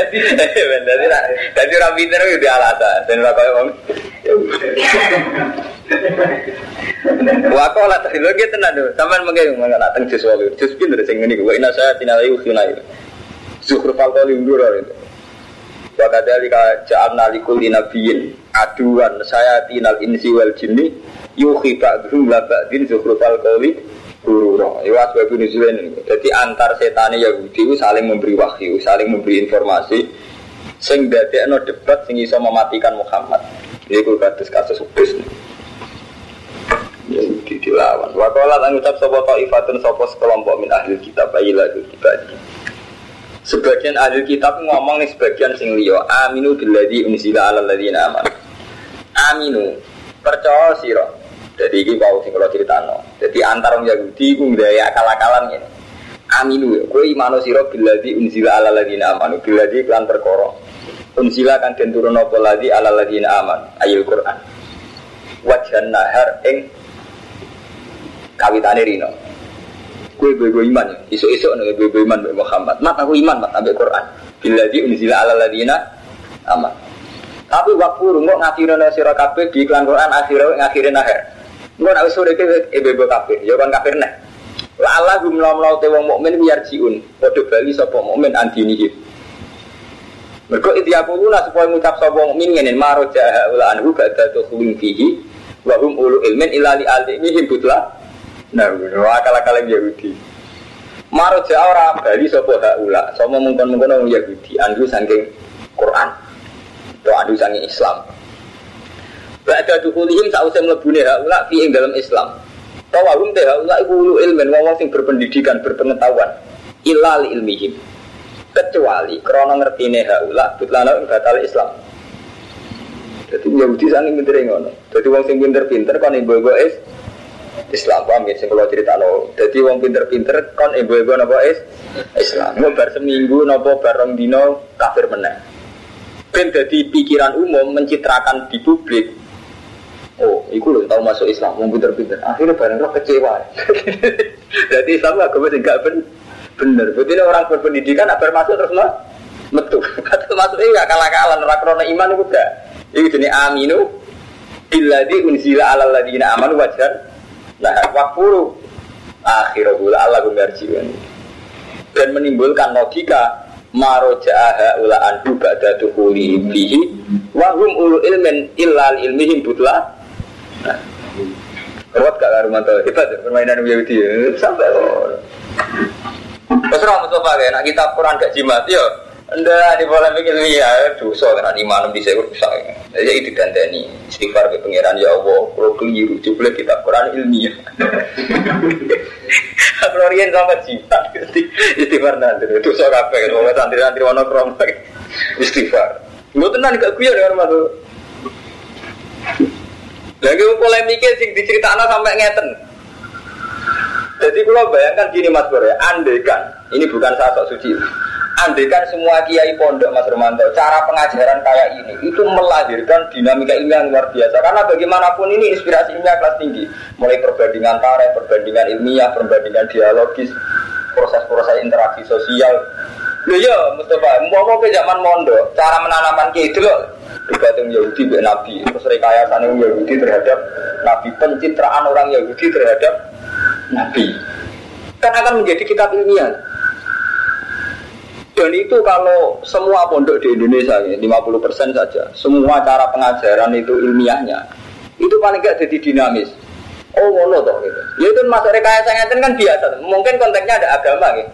Jadi jadi orang pinter itu alasan. Dan wakolat om. Wakolat tadi lagi tenan tuh. Sampai mungkin mana nak teng jus pinter sing ini. Wa ina saya tinalai ukhina itu. Zuhur falkoli undur itu. Wa kadzalika ja'alna likulli nabiyyin aduan saya tinal insi wal jinni yuhi ba'dhum la ba'din zukhrufal qawli gurura. Iku asbab nuzulin. Jadi antar setan Yahudi saling memberi wahyu, saling memberi informasi sing dadekno debat sing iso mematikan Muhammad. Iku kados kasus Ubis. Yahudi dilawan. Wa qala lan ucap sapa taifatun sapa sekelompok min ahli kitab ayila kitab. Sebagian ahli kitab ngomong nih sebagian sing liya, aminu billadzi unzila ala ladzina amanu. Aminu, percaya sira. Jadi ini bau sing kalau ceritano. Jadi antar orang Yahudi ku ndaya akal-akalan ini. Aminu, kowe imano sira billadzi unzila ala ladzina amanu, billadzi kelan perkara. Unzila kan den turun apa ladzi ala ladzina amanu, ayil Quran. Wajan nahar ing kawitane rino gue gue iman ya? Isu isu nih gue iman Muhammad. Mat aku iman mat ambil Quran. Bila di unzila ala ladina aman tapi waktu rungok ngakhirin sirah kabeh di iklan Quran akhirnya ngakhirin akhir nggak nak usul itu ibu kafir ya kan kafir nih Allah gumlam lau te wong mukmin biar jiun podo bali sapa mukmin antinihi mergo idiakuluna supaya ngucap sapa mukmin ngene maro jaha ula anhu ba'da tukhulin fihi wa hum ulu ilmin ila li alimihim butla Nah, akal-akal yang Yahudi. Maro jauh ora bali sapa haula, sama mungkin-mungkin orang Yahudi andu saking Quran. Atau andu saking Islam. Ba'da dukulihim sausai mlebune haula fi ing dalam Islam. Tawahum teh haula iku ulu ilmen wong sing berpendidikan, berpengetahuan. Illa li ilmihim. Kecuali krana ngertine haula butlana ing batal Islam. Jadi Yahudi saking pinter ngono. Jadi wong sing pinter-pinter kan ibu-ibu is Islam paham ya, kalau cerita lo. Jadi wong pinter-pinter kon ibu-ibu nopo is Islam. Mau bar seminggu nopo bareng dino kafir meneng. Ben jadi pikiran umum mencitrakan di publik. Oh, iku loh tahu masuk Islam, wong pinter-pinter. Akhirnya bareng lo kecewa. jadi Islam gak gue enggak ben bener. Berarti orang berpendidikan apa masuk terus mah metu. Kata masuk ini gak kalah-kalah. Rakrono iman itu gak. Itu jenis aminu. Biladi unzila ala ladina amanu wajar Nah, waktu akhirnya Allah gumarjiwan dan menimbulkan logika marojaha ula anhu ba'da tuhuli bihi wahum ulu ilmin illal ilmihim butla nah Rawat gak Karumanto, hebat ya permainan Yahudi ya, sampai loh Terus orang Mustafa kayak, nak kita Quran gak jimat, ya Enggak, di polemik ilmiah, dosa kan, di sekur bisa Jadi itu dandani istighfar ke pangeran ya Allah, kalau keliru kita Quran ilmiah. Kalau rian sama jimat istighfar nanti itu soal apa kan? Mau santri santri mana krom istighfar. Gue tenang gak gue dengan masuk. Lagi polemiknya sing diceritakan sampai ngeten. Jadi kalau bayangkan gini Mas Bro ya, andai kan ini bukan sosok suci. Andai kan semua kiai pondok Mas Romanto, cara pengajaran kayak ini itu melahirkan dinamika ilmiah yang luar biasa. Karena bagaimanapun ini inspirasi ilmiah kelas tinggi, mulai perbandingan tarikh, perbandingan ilmiah, perbandingan dialogis, proses-proses interaksi sosial. Loh ya, Mustafa, mau ke zaman mondok, cara menanamkan itu loh bergantung Yahudi be Nabi, terus rekayasa Yahudi terhadap Nabi, pencitraan orang Yahudi terhadap Nabi. Kan akan menjadi kitab ilmiah. Dan itu kalau semua pondok di Indonesia ini 50% saja, semua cara pengajaran itu ilmiahnya, itu paling gak jadi dinamis. Oh ngono toh gitu. Ya itu masa rekayasa ngeten kan biasa. Mungkin konteksnya ada agama gitu.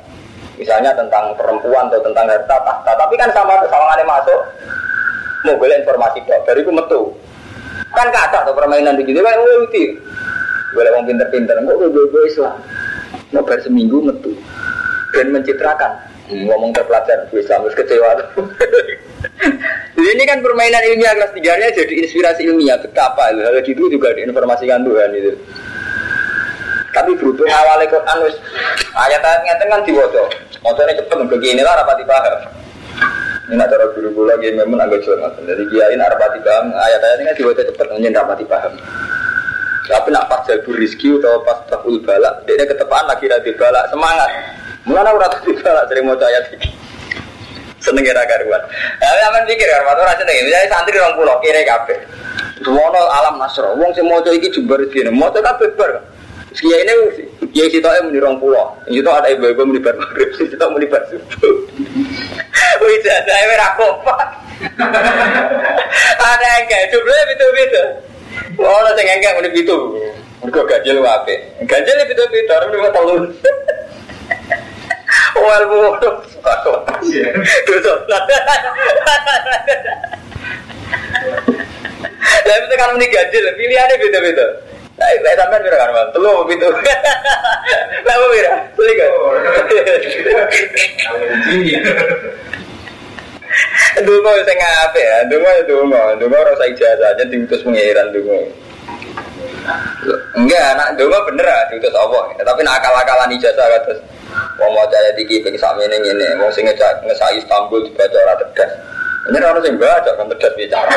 Misalnya tentang perempuan atau tentang harta tahta, tapi kan sama sama masuk mau boleh informasi dok, dari itu metu. Kan kata atau permainan begitu kan ngerti. Boleh mau pinter-pinter, kok gue Islam. Mau seminggu metu. Dan mencitrakan. Hmm, ngomong terpelajar gue Islam terus kecewa ini kan permainan ilmiah kelas tiga nya jadi inspirasi ilmiah betapa. Lalu gitu juga diinformasikan Tuhan itu. Tapi berhubung awalnya Quran ayat-ayat ngeten kan diwoco motornya cepet begini lah rapati paham ini nak cara guru guru lagi memang agak curhat. Jadi kiai nak rapati paham ayat-ayat ini kan dibaca cepat, hanya rapati paham. Tapi nak pas jalur rizki atau pas tahul balak, dia ketepaan lagi rati balak semangat. Mulanya aku rati balak sering mau ayat ini. Seneng kira karuan. Tapi apa pikir kan, waktu rasa nih, misalnya santri orang pulau kira kafe. Semono alam nasro, wong sing mau iki jembar sini, mau kafe bar. Kiai ini, kiai situ muni rong pulau. Itu ada ibu-ibu muni bar maghrib, situ muni subuh. Wih, saya merah kompak. Ada yang kayak jumlahnya itu-itu. Oh, ada yang enggak muni itu. Mereka ganjil wape. Ganjil itu itu orang lima tahun. Well, bodoh. Dosa. Tapi itu kan muni ganjil, pilihannya beda-beda. Nah, saya sampai bira kan, bang. Telu gitu. Lah apa bira? Beli kan? Dungo sing ngape ya, dungo ya dungo, dungo rasa ijazah aja diutus pengiran dungo. Enggak, anak dungo bener lah diutus Allah. Tapi nakal-akalan ijazah terus. Mau mau caya tinggi sami ini ini, mau sing ngecak ngesai Istanbul dibaca orang tegas. Ini orang sing baca kan tegas bicara.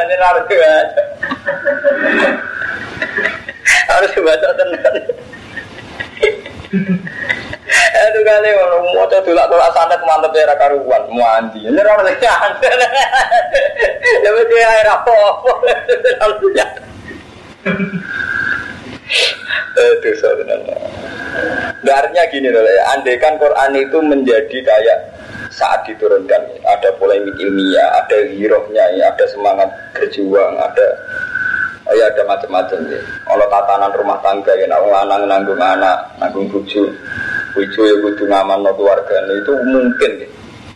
Ini harus baca. Harus baca tenan. Itu kali kalau mau coba tulak tulak santet mantep ya karuan mandi. Ini orang sing santet. Ya mesti air apa. Itu sebenarnya. Artinya gini loh ya, andai kan Quran itu menjadi kayak saat diturunkan ada polemik ilmiah, ada hirohnya, ya, ada semangat berjuang, ada ya ada macam-macam ya. Kalau tatanan rumah tangga ya, nak lanang nanggung anak, nanggung buju, buju ya butuh ngaman no keluarga itu mungkin ya.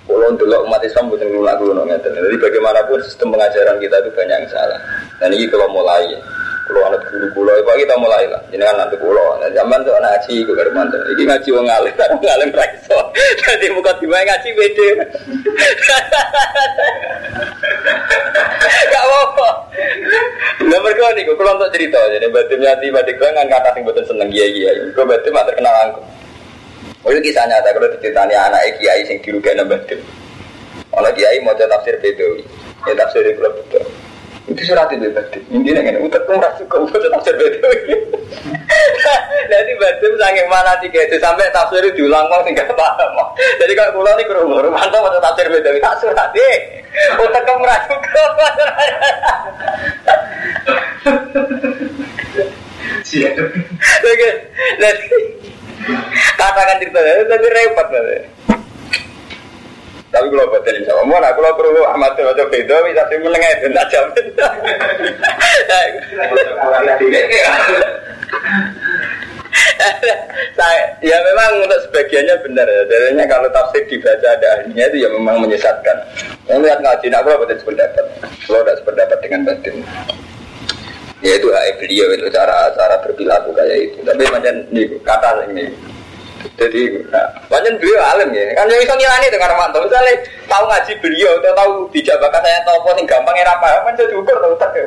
Kalau untuk umat Islam butuh nulak dulu. Jadi bagaimanapun sistem pengajaran kita itu banyak yang salah. Dan ini kalau mulai ya. Kalau anak guru kulo, itu kita mulai lah. Jadi kan nanti kulo, nah, zaman tuh ngaji, gue baru mantan. Ini ngaji wong ngalim, wong ngalim raiso. Jadi muka tiba ngaji beda. Gak apa-apa. Nah mereka nih, gue untuk cerita. Jadi batim nyati, batik gue nggak kata sing betul seneng kiai kiai. Gue batim mak terkenal aku. Oh itu kisah nyata, kalau diceritani anak kiai sing dirugai batim. Kalau kiai mau tafsir bedo, ya tafsir itu betul. Itu surat itu tadi. Intinya kan, utak pun rasa kau baca tafsir bedo. Jadi batin sangat mana tiga itu sampai tafsir itu diulang kok tinggal paham. Jadi kalau pulau ini kurung kurung mantap baca tafsir bedo. Tak surat deh. Utak kau merasa kau. Oke, katakan cerita tapi repot nanti. Tapi kalau batin insya Allah, nah kalau perlu Ahmad itu baca beda, sih menengah itu tak jamin. ya memang untuk sebagiannya benar ya. Jadinya kalau tafsir dibaca ada ahlinya itu ya memang menyesatkan. Yang lihat ngaji, nak kalau betul sependapat. Kalau tidak sependapat dengan batin. Ya itu hak beliau itu cara cara berperilaku kayak itu. Tapi macam ini kata ini. Jadi, nah, macam beliau alim ya. Kan yang bisa ngilani itu karena mantap. Misalnya tahu ngaji beliau atau tahu bijak bakat saya tahu apa yang gampang era apa, kan jadi ukur tahu tak ya.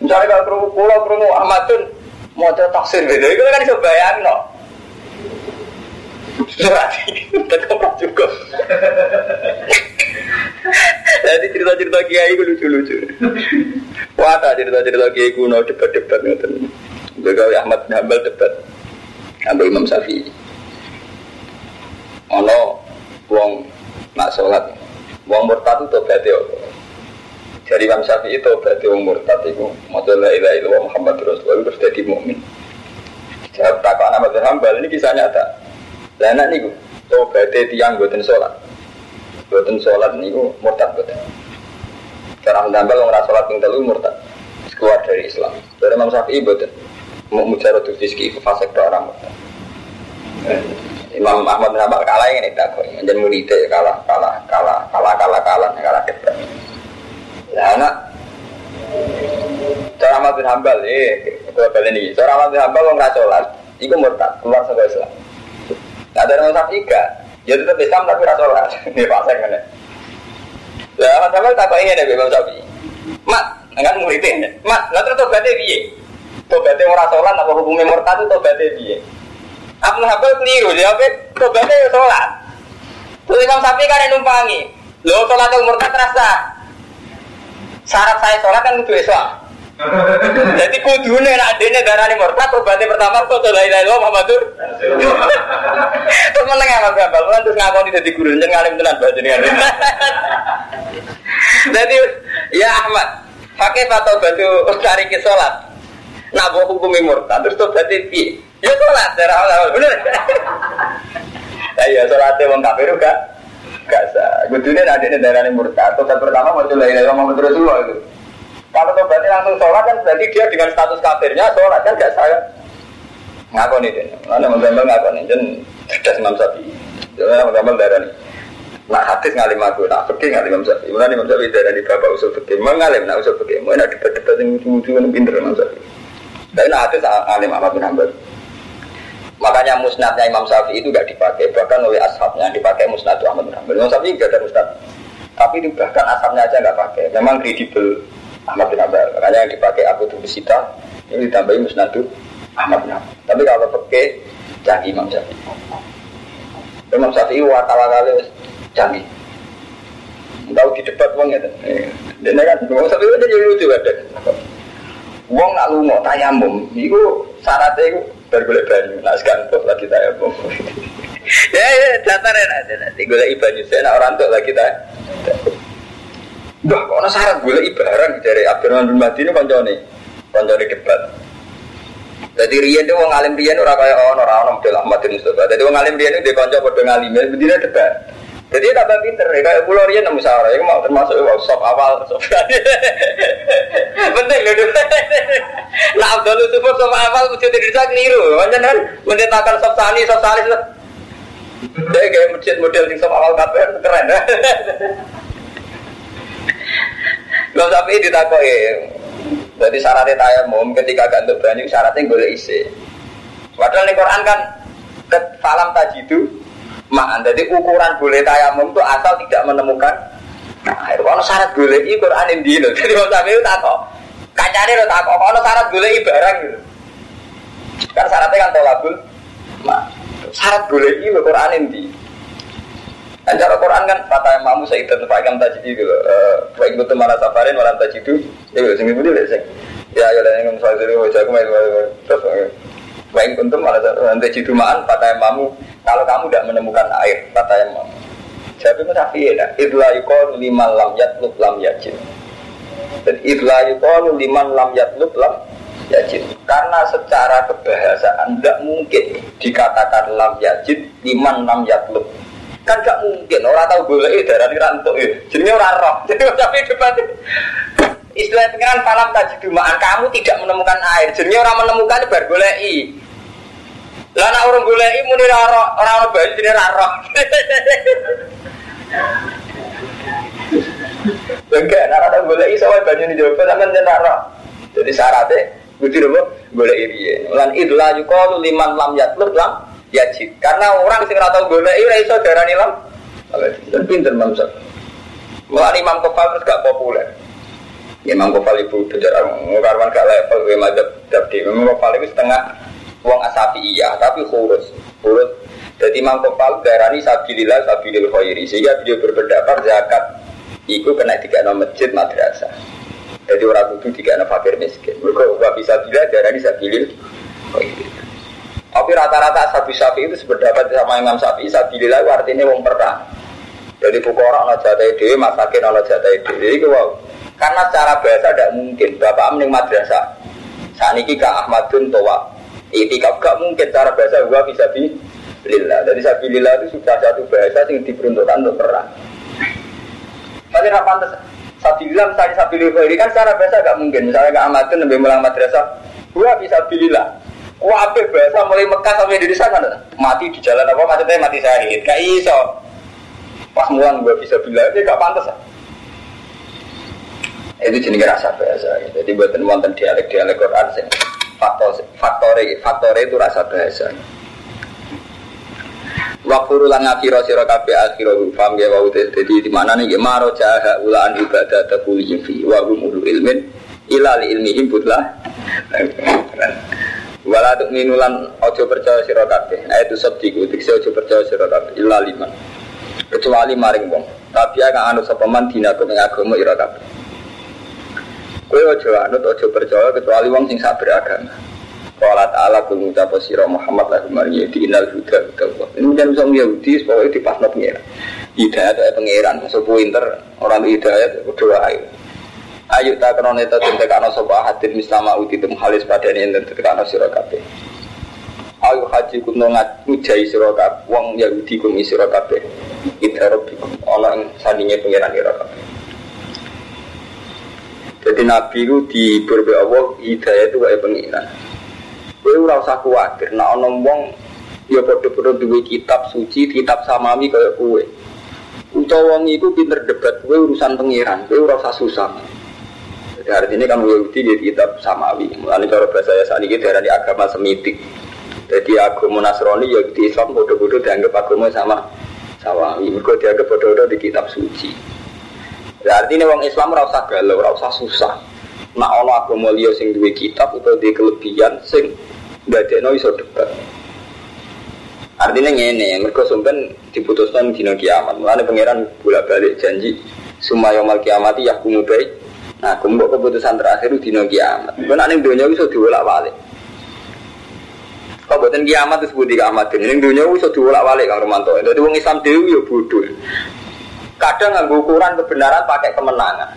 Misalnya kalau pulau kerungu Ahmadun mau tafsir beda, itu kan bisa bayang no. Berarti tetap juga. Jadi cerita-cerita kiai itu lucu-lucu. Wah, cerita-cerita kiai kuno debat-debat ngoten. Begawe Ahmad bin Hambal debat. Ambil Imam Syafi'i. Ono wong nak sholat, wong murtad itu tobat Jadi Imam Syafi'i itu berarti wong murtad itu Maksudnya la ilaha illallah Muhammad Rasulullah terus jadi mukmin. Jawab takut Ahmad bin Hambal ini kisah nyata. Lah anak niku tobaté tiang boten sholat. Boten sholat niku murtad boten. Cara mendambal wong ora sholat ping murtad. Keluar dari Islam. Dari Imam Syafi'i boten. Mau mujaratu fiski fasik orang murtad. Imam Ahmad bin Hambal kalah ini tak kok. Jangan murid kalah, kalah, kalah, kalah, kalah, kalah, kalah debat. Nah, anak Cara Ahmad bin Hambal, eh, gue balik ini. Cara Ahmad bin Hambal nggak sholat, itu murtad, keluar sebagai Islam. Nah dari Imam Syafi'i ya tetap Islam tapi rasa sholat. Ini pasang kan ya. Lah Ahmad Hambal tak ini deh Imam Syafi'i. Mat, enggak muridnya. Mat, nggak terus tobatnya piye? Tobatnya orang sholat apa hukumnya murtad itu tobatnya piye? Ahmad Hambal keliru, jawabnya tobatnya ya sholat. Terus Imam Syafi'i kan numpangi. Lo sholat murtad terasa. Syarat saya sholat kan itu esok. Jadi kudune nak dene darani murtad obatnya pertama kok la ilaha illallah Muhammadur. Terus meneng Mas Gambal, lan terus ngakoni dadi guru jeneng ngalim tenan jenengan. Jadi ya Ahmad, pakai fatwa batu cari ke sholat. Nak bawa hukum murtad terus tobat piye? Ya sholat darah awal bener. Ya sholatnya wong kafir juga gak sah. Kudune nak dene darani murtad, tobat pertama mau ilaha illallah Muhammadur Rasulullah itu. Kalau tobatnya langsung sholat kan berarti dia dengan status kafirnya sholat kan gak saya ngaku nih. Mana menggambar ngaku nih dan cerdas Imam Syafi'i. Jadi menggambar darah nih. Nah hadis ngalim aku, nah pergi ngalim Imam Syafi'i. Mulai Imam Syafi'i darah di bapak usul pergi. Mengalim nah usul pergi. Mau nak debat-debat yang lucu-lucu yang pinter Imam Syafi'i. Tapi nah hadis ngalim Ahmad bin Hanbal. Makanya musnadnya Imam Syafi'i itu gak dipakai, bahkan oleh ashabnya dipakai musnad Ahmad bin Hanbal. Imam Syafi'i gak ada musnad. Tapi itu bahkan ashabnya aja gak pakai. Memang kredibel Ahmad bin Hanbal. Makanya yang dipakai Abu Tubisita ini ditambahi Musnadu Ahmad bin Hanbal. Tapi kalau pakai canggih Imam Syafi'i. Imam Syafi'i wakala kali canggih. Tahu di debat wong ya. Dan kan Imam Syafi'i itu jadi lucu ada. Wong nak lungo tayamum, itu syaratnya itu bergolek banyu. Nah sekarang lagi tayamum. ya, ya, datar ya nanti. Nanti golek banyu. Saya nak orang tuh lagi tayamum. Wah, kok ada syarat gue barang dari Abdurrahman bin Mahdi ini koncone, koncone debat. Jadi Rian itu orang alim Rian orang kaya oh orang orang model Ahmad bin Mustafa. Jadi orang alim Rian itu dia konco pada ngalim, berdiri debat. Jadi tambah pinter, ya kayak pulau Rian nemu musyawarah, ya mau termasuk wow, sop awal, sop Penting loh, nah Abdul Yusuf sop awal mesti tidak keliru, macam kan, mencetakkan sop sani, sop salis lah. Kayak masjid model sing sop awal kafe keren. Gak sampai ditakoi. Jadi syaratnya tayamum ketika gantuk banyu syaratnya boleh isi. Padahal di Quran kan falam tajidu maan. Jadi ukuran boleh tayamum itu asal tidak menemukan Nah, kalau syarat boleh i Quran ini loh. Jadi kalau sampai itu takok. Kacanya lo takok. Kalau syarat boleh i barang gitu. Kan syaratnya kan tolabul. Nah, syarat boleh i Quran ini. Dan cara Quran kan kata mamu saya itu fakam tajid itu loh. Baik betul mana safarin walam tajid itu. Ya sing itu deh sing. Ya ya dan yang dari wajah aku main terus. Baik betul mana safarin tajid itu maan kata mamu. Kalau kamu tidak menemukan air kata yang mamu. Jadi tapi ya, idla yukon lima lam yatlub lam yajid. Dan idla yukon lima lam yatlub lam yajid. Karena secara kebahasaan tidak mungkin dikatakan lam yajid liman lam yatlub. Kan gak mungkin. Orang tahu boleh darah ini rantuk ya jadi orang roh. Jadi tapi debat istilah pengiran falam tadi kamu tidak menemukan air. Jadi orang menemukan baru boleh i Lah nek urung goleki muni ora ora ora banyu jenenge ora roh. Enggak, nek ora goleki sawah banyu ni jowo sampean jenenge ora. Jadi syaratnya kudu nopo goleki piye. Lan idla yuqalu liman lam yatlub lam yajid. Karena orang sing ora tau goleki ora iso darani lam. Dan pinter mamsa. Mulai Imam Kofal terus gak populer. Imam Kofal ibu bejar karwan gak level gue madep dabdi. Imam Kofal itu setengah uang asafi iya, tapi khurus, khurus. Jadi Imam Kopal darani sabilillah sabilil khairi sehingga beliau berpendapat zakat itu kena tiga nama masjid madrasah. Jadi orang kudu tiga nama fakir miskin. Mereka gak bisa bila darani sabilil khairi. Tapi rata-rata sapi sapi itu sependapat sama Imam Sapi sabilillah itu artinya wong perang. Jadi buku orang ada jatah ide, masakin ada jatah ide. Itu wow. Karena secara bahasa tidak mungkin. Bapak mending madrasah. Saat ini ke Ahmadun Towa Itikaf gak mungkin cara bahasa gua bisa di lillah. Jadi lillah itu sudah satu bahasa yang diperuntukkan untuk perang. Tapi apa pantas lillah misalnya lillah ini kan secara bahasa gak mungkin. Misalnya gak amatin lebih mulang madrasah, gua bisa lillah. Wah, apa bahasa mulai Mekah sampai di sana mati di jalan apa maksudnya mati syahid. Kayak iso. Pas mulang gua bisa bilang itu gak pantas. Itu jenis rasa bahasa. Jadi buat wonten dialek-dialek Quran sih faktor faktor faktor itu rasa bahasa. Wakfuru lan ngakira sira kabeh akhira fam ya wau dadi di mana nih? Maro jaha ulaan ibadah tabuli fi wa hum ilmin ila li ilmihim butlah wala tuk minulan ojo percaya sira kabeh. Ayat sabdiku dikse ojo percaya sira kabeh. Illa liman. Kecuali maring wong. Tapi akan anu sapa man dinaku ing agama ira kabeh Kue ojo anut ojo percaya kecuali wong sing sabar agama. Kala ta'ala kul ngucap sira Muhammad lahum mariyah di inal huda huda. Ini menjadi usang Yahudi pokoknya di pasna pengiran. Hidayat atau pengiran, masuk pinter orang hidayat berdoa ayo. Ayo tak kena neta tentekano sopa hadir mislama uti tem halis pada ini dan tentekano sira kabeh. Ayo haji kuno ngujai sira kabeh, wong Yahudi kum sira kabeh. Ida rabbikum ana sandinge pengiran sira kabeh. Jadi Nabi itu di berbe Allah hidayah itu kayak pengiran. Kue ora usah khawatir. Nah ono wong ya padha-padha duwe kitab suci, kitab samawi kayak kue. Utawa wong iku pinter debat kue urusan pengiran. Kue ora usah susah. Jadi artinya kan Yahudi di kitab samawi. Mulane cara bahasa ya saat ini darah di agama semitik. Jadi agama Nasrani ya di Islam bodoh-bodoh dianggap agama sama samawi. Mereka dianggap bodoh-bodoh di kitab suci. Berarti ini orang Islam ora usah galau, ora usah susah. Nak ana agama liya sing duwe kitab utawa duwe kelebihan sing ndadekno iso debat. Artinya ngene, mereka sumpen diputuskan dina kiamat. Mulane pangeran bolak-balik janji sumaya mal kiamat ya baik. Nah, kumpul keputusan terakhir dina kiamat. Kau nak ning donya iso diwolak-walik. Kau buatan kiamat itu sebut kiamat. Ning donya iso diwolak-walik Kang Romanto. Dadi wong Islam dhewe ya bodoh. Kadang nggak ukuran kebenaran pakai kemenangan.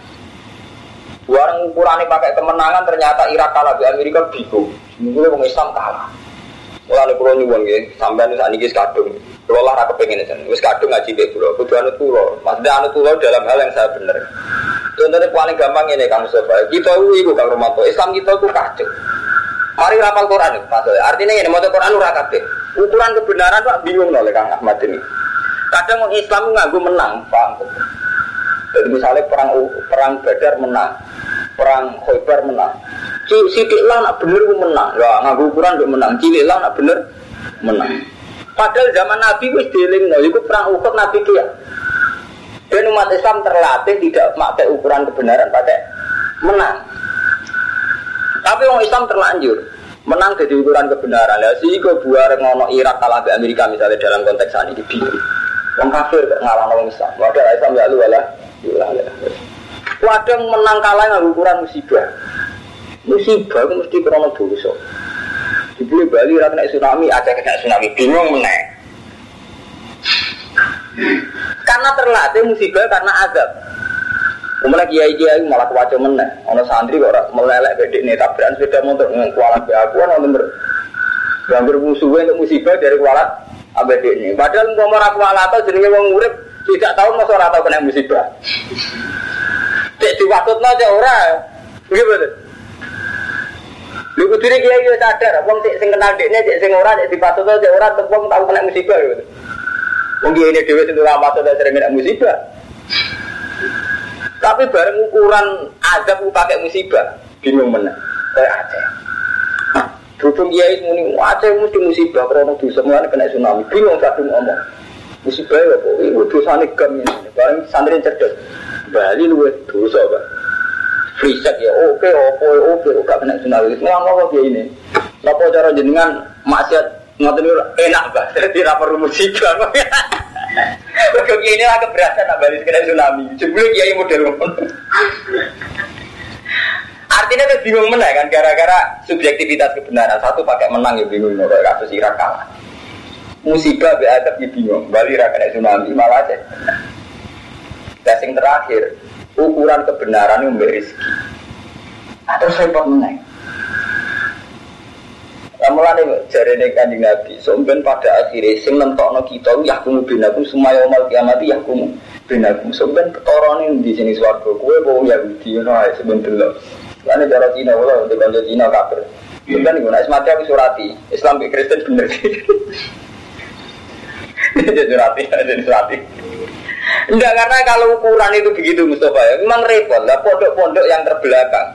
Barang ukurannya pakai kemenangan ternyata Irak kalah di Amerika bingung. Mungkin orang Islam kalah. Mulai pulau nyuwun ya, sampai nih saat ini kadung. Pulau lah raka pengen aja. Wis kadung ngaji deh pulau. Kudu anu pulau. Maksudnya anu pulau dalam hal yang saya benar. Contohnya paling gampang ini kamu Sofa. Kita itu kang Romanto. Islam kita itu kacau. Mari rapal Quran, maksudnya. Artinya ini mau Quran ura Ukuran kebenaran pak bingung oleh Kang Ahmad ini. Kadang orang Islam nganggu menang, paham? Jadi misalnya perang perang Badar menang, perang Khaybar menang. Sidik lah nak bener menang, ya nganggu ukuran gue menang. Cilik lah nak bener menang. Padahal zaman Nabi wis dieling, no, itu perang Uhud Nabi kia. Dan umat Islam terlatih tidak pakai ukuran kebenaran, pakai menang. Tapi orang Islam terlanjur menang jadi ukuran kebenaran. Ya sih gue buar ngono Irak kalah Amerika misalnya dalam konteks ini di Wong kafir ngalah wong Islam. Wadah Islam ya lu wala. Wadah menang kalah nggak ukuran musibah. Musibah itu mesti krono dosa. Dibeli Bali ra kena tsunami, aja kena tsunami, bingung meneh. Karena terlatih musibah karena azab. Kemudian kiai kiai malah kewaca meneh. Ono santri kok melelek gede nih tabrakan sepeda motor dengan kualat be aku ono nomor. Ganggu musuhnya untuk musibah dari kualat abadi ini. Padahal mau aku atau jenenge wong urip tidak tahu masa ora tahu kena musibah. Cek diwatutno aja ora. Nggih betul. Lu kudune kiai yo sadar, wong sing sing kenal dekne, sing sing ora, sing dipatut sing ora wong tau kena musibah gitu. Wong ini dhewe sing ora patut sering kena musibah. Tapi bareng ukuran azab pakai musibah, bingung menang. Kayak Aceh. Berhubung kiai muni Aceh mesti musibah karena dosa mulane kena tsunami. Bingung kadung ngomong. Musibah ya kok itu dosane gam ini. Bareng santri cerdas. Bali luwe dosa, Pak check ya oke oke oke gak kena tsunami semua apa dia ini apa cara jenengan maksiat ngoten enak bah jadi ra musibah Kok ini lah keberatan nak balik kena tsunami jebule kiai model Artinya tuh bingung menang kan gara-gara subjektivitas kebenaran satu pakai menang ya bingung kalau kasus Irak kalah. Musibah be adab ya bingung. Bali ra kena tsunami malah aja. Dan terakhir, ukuran kebenaran yang rezeki. Atau repot meneng. Mulane jare nek kanjeng Nabi, pada akhirnya sing nentokno kita ya kumu binakum semaya umal kiamat ya kumu binakum. Somben ketorone di sini kowe wong Yahudi ngono ae sampean delok. Lane cara Cina wala untuk kanca Cina kafir. Sampeyan iku nek mati aku surati, Islam ke Kristen bener. Jadi surati, jadi surati. Enggak karena kalau ukuran itu begitu Mustafa ya, memang repot lah pondok-pondok yang terbelakang.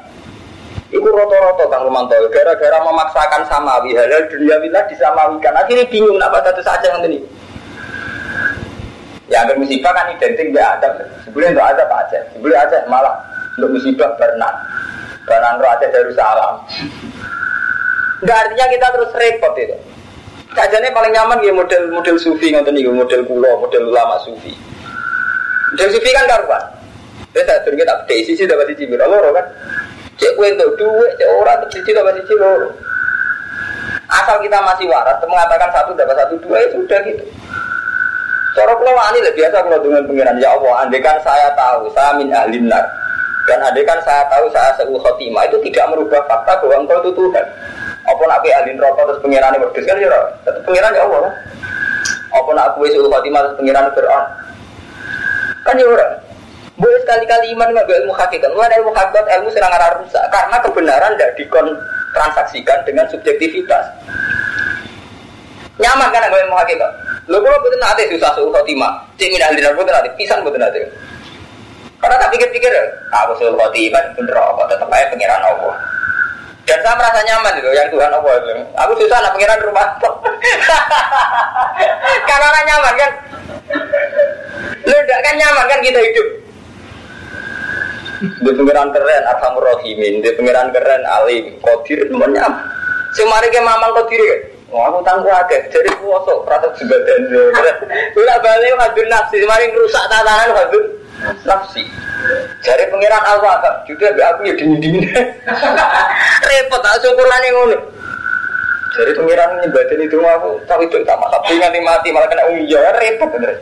Itu roto-roto Kang Romanto, gara-gara memaksakan samawi halal dunia bila disamawikan. Akhirnya bingung kenapa satu saja yang ini. Ya musibah kan identik dengan Adam. Sebelum itu ada Pak Aceh, sebelum Aceh malah untuk musibah berenang. Berenang roh Aceh salam. Enggak artinya kita terus repot itu. Sajane paling nyaman ya model model sufi ngoten niku, model kulo, model ulama sufi. Dan sufi kan karuan. Terus saya turun kita update sisi dapat sisi loro kan. Cek kue untuk dua, cek orang untuk sisi dapat loro. Asal kita masih waras, mengatakan satu dapat satu dua itu sudah gitu. Cara pulau ini lah biasa kalau dengan pengiran ya Allah. Andaikan saya tahu saya min ahlinar dan andaikan saya tahu saya seul khotimah itu tidak merubah fakta bahwa engkau itu Tuhan. Apa nak ke ahlin rokok terus pengiran yang berdua kan ya tetap pengiran ya Allah. Apa nak aku seul khotimah terus pengiran Fir'aun Kan ya orang. Boleh sekali-kali iman nggak ilmu hakikat. Mulai ilmu hakikat ilmu serang arah rusak karena kebenaran tidak dikontransaksikan dengan subjektivitas. Nyaman kan nggak ilmu hakikat. Lo kalau betul nanti susah suhu khotimah. Cik minah lidah betul nanti pisan betul nanti. Karena tak pikir-pikir, aku suhu khotimah bener apa tetap aja pengiran Allah. Dan saya merasa nyaman itu yang Tuhan Allah itu. Aku susah nak pengiran rumah. Karena nyaman kan. Lu tidak kan nyaman kan kita hidup. Di pengiran keren, Arhamur Rahimin. Di pengiran keren, Alim, itu nyaman. Semari ke mamang Kodir kan. Wah, aku tangguh aja, jadi kuasa, rata sebadan. Bila balik hadir nafsi, semari rusak tatanan hadir nafsi. Jadi pengiran Allah, juga aku ya dingin-dingin. Repot, tak syukuran yang ngono. Pengiran nyebatin itu aku tahu itu tak tapi nanti mati malah kena umi ya repot bener.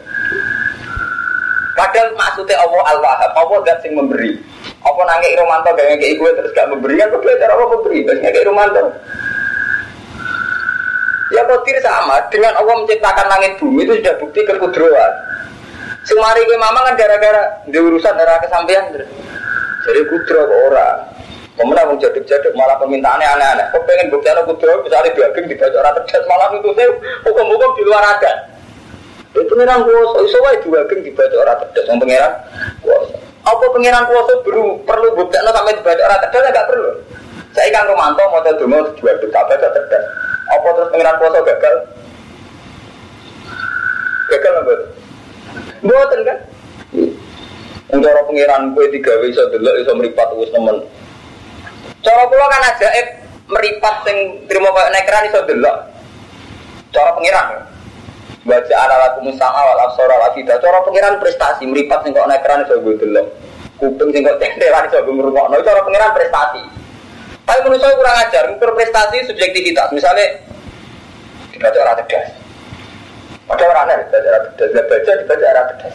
Padahal maksudnya Allah Al-Wahhab, Allah gak sing memberi. Apa nangke Romanto gak ngekei gue terus gak memberi, kan gue cara apa memberi, terus ngekei Romanto. Ya kotir sama, dengan Allah menciptakan langit bumi itu sudah bukti kekudroan. Semari gue mama kan gara-gara di urusan darah kesampaian. Jadi kudro ke orang. Kemudian mau jaduk-jaduk malah permintaannya aneh-aneh. Kok pengen bukti anak kudro, misalnya daging dibaca orang malah itu saya hukum-hukum di luar adat. Itu pengiran kuasa, iso wae geng dibaca ora tedas wong pengiran kuasa. Apa pengiran kuasa perlu perlu buktekno sampai dibaca ora tedas enggak perlu. Saya kan Romanto mau donga diwaduk kabeh tedas. Apa terus pengiran kuasa gagal? Gagal apa? Mboten kan? Untuk orang pengiran kue tiga iso delok iso meripat wis nemen. Cara kula kan ajaib meripat sing trimo koyo nekran iso delok. Cara pengiran. Baca ala laku musama wal absara wal afida. Cara pengiran prestasi meripat sing kok naik keran iso gue delok. Kuping sing kok tenderan iso gue ngrungokno. Cara pengiran prestasi. Tapi menurut saya kurang ajar, ukur prestasi subjektivitas. Misalnya dibaca orang tegas. Ada orang aneh, dibaca orang tegas, nggak baca dibaca orang tegas.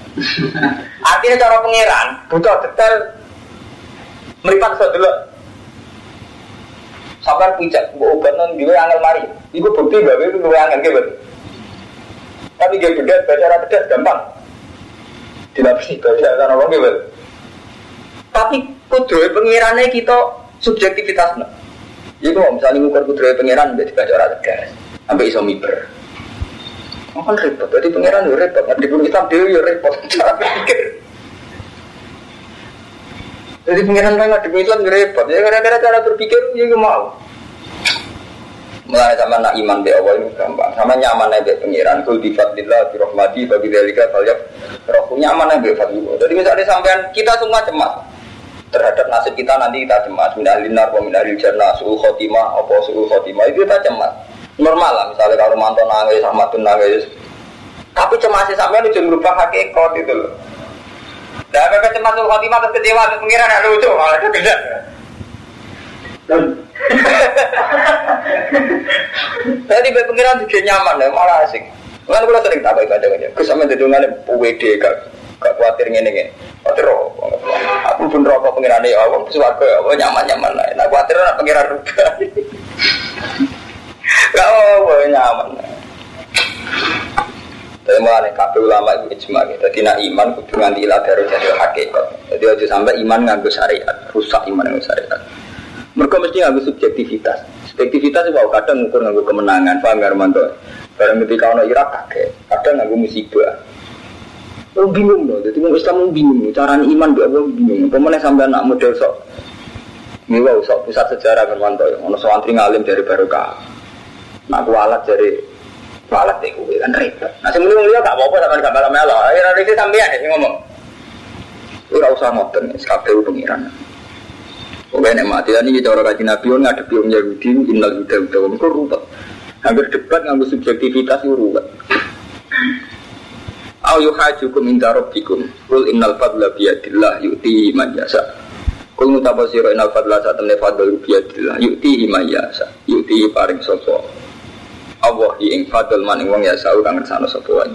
Artinya cara pengiran butuh detail meripat iso delok. Sabar pijak, gue obat non gue angel mari. Iku bukti gawe itu gue angel gitu. Tapi dia beda baca arah pedas gampang. Dinapsi baca karena orang gitu. Tapi kudu pengirannya kita subjektivitas. Iku mau misalnya ngukur kudroy pangeran jadi baca ora tegas. Sampai iso miber. Oh, kan repot, jadi pangeran yo repot, di pun Islam dia yo repot, cara berpikir. Jadi pangeran kan di Islam yo repot, ya gara-gara cara berpikir ya mau. Mulai sama nak iman be Allah itu gampang, sama nyaman be pangeran, kul di fadlillah, di rahmati, bagi dalika, kalian rohku nyaman be fadlillah. Jadi misalnya sampean kita semua cemas, terhadap nasib kita nanti kita cemas. Minah linar minah jannah suhu khotimah apa suhu khotimah itu kita cemas normal lah misalnya kalau mantan nangis sama tuh nangis tapi cemasnya sampai itu merubah hakikat itu loh dan apa cemas suhu khotimah terus kecewa pengiran ada lucu malah itu beda Tadi pengiran juga nyaman ya, malah asik. Kan kalau sering tak kadang aja. Kesampe dedungan PWD kan gak khawatir ngene ngene. Khawatir. Aku pun rokok pengiran ya Allah, suwarga ya Allah nyaman-nyaman lah. Nah khawatir anak pengiran. Gak apa nyaman. Tapi malah nih kabeh ulama itu ijma gitu. Jadi nak iman kudu nganti ilah baru jadi hakikat. Jadi aja sampai iman nganggo syariat, rusak iman nganggo syariat. Mereka mesti nganggo subjektivitas. Subjektivitas itu kadang ngukur nganggo kemenangan, paham gak Romanto? Barang ketika ono Irak kakek, kadang nganggo musibah. Oh bingung loh, jadi mau Islam bingung, cara iman gue bingung. Pemenang sampai anak model sok, wow sok pusat sejarah Firmanto, ono santri ngalim dari barokah. Nak kualat dari kualat deh gue kan repot. Nah sebelum mulia gak apa-apa sama gak malam melo. Akhirnya itu sampean ya ngomong. Ora usah ngoten, kabeh pengiran. Oke, nek mati ini cara kaji Nabi on ngadepi wong Yahudi innal huda huda wong rupet. Hampir debat nganggo subjektivitas itu ruwet. Au yuhajukum inda rabbikum Kul innal fadla biyadillah yu'tihi man yasa Kul mutabasiro innal fadla satamne fadl biyadillah yu'tihi man yasa Yu'tihi paring sopo Allah ing fadl man ing wong yasa kang ngersano sopo wae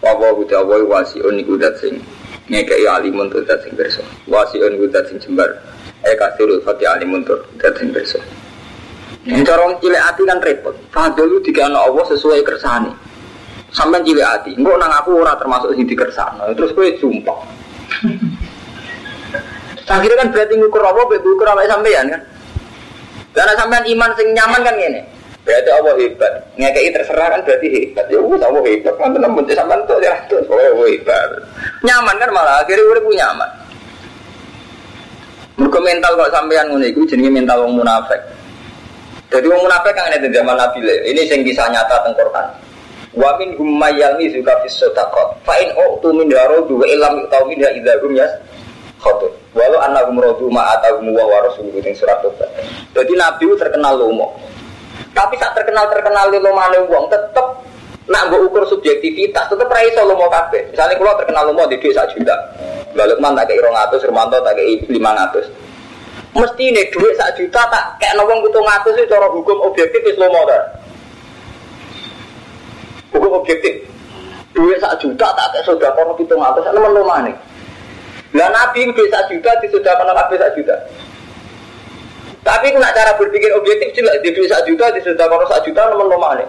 Allah uti Allah wasiun iku dat sing ngekei alimun tuh dat sing berso Wasiun iku dat sing jembar. Eh kasirul fati alimun tuh dat sing berso Yang cilik hati kan repot. Fadl itu dikana Allah sesuai kersane. Sampai cilik hati enggak nang aku ora termasuk sing dikersakno. Terus kowe sumpah. Akhirnya kan berarti ngukur apa ngukur apa sampean kan? Karena sampean iman sing nyaman kan gini berarti Allah hebat ngekei terserah kan berarti hebat ya wis Allah hebat kan tenan mun sampean tuh ya tuh oh hebat nyaman kan malah akhirnya udah punya nyaman Mereka mental kok sampean ngono iku jenenge mental wong munafik. Jadi wong munafik kan ada zaman Nabi Ini sing kisah nyata teng Quran. Wa min hum mayalmi zuka fis sadaqat. Fa in uqtu min daradu wa illam yu'tau minha idza hum yas khatun. Walau annahum radu ma atahum wa wa rasuluhu surat Tobat. Jadi Nabi terkenal lomo. Tapi saat terkenal terkenal lomane wong tetep nak mbok ukur subjektivitas tetep ra iso lomo kabeh. Misalnya kalau terkenal lomo di dhuwit 1 juta. Lalu man tak kei 200, Romanto tak kei 500. Mesti ini duit 1 juta tak kayak nawang butuh ngatus itu cara hukum objektif wis lomo ta. Hukum objektif. Duit sak juta tak kayak sudah kono pitung atas, nemen lo mana? Lah nabi duit sak juta di sudah kono kabeh sak juta. Tapi nak cara berpikir objektif jelas di sak juta di sudah kono sak juta nemen lo mana?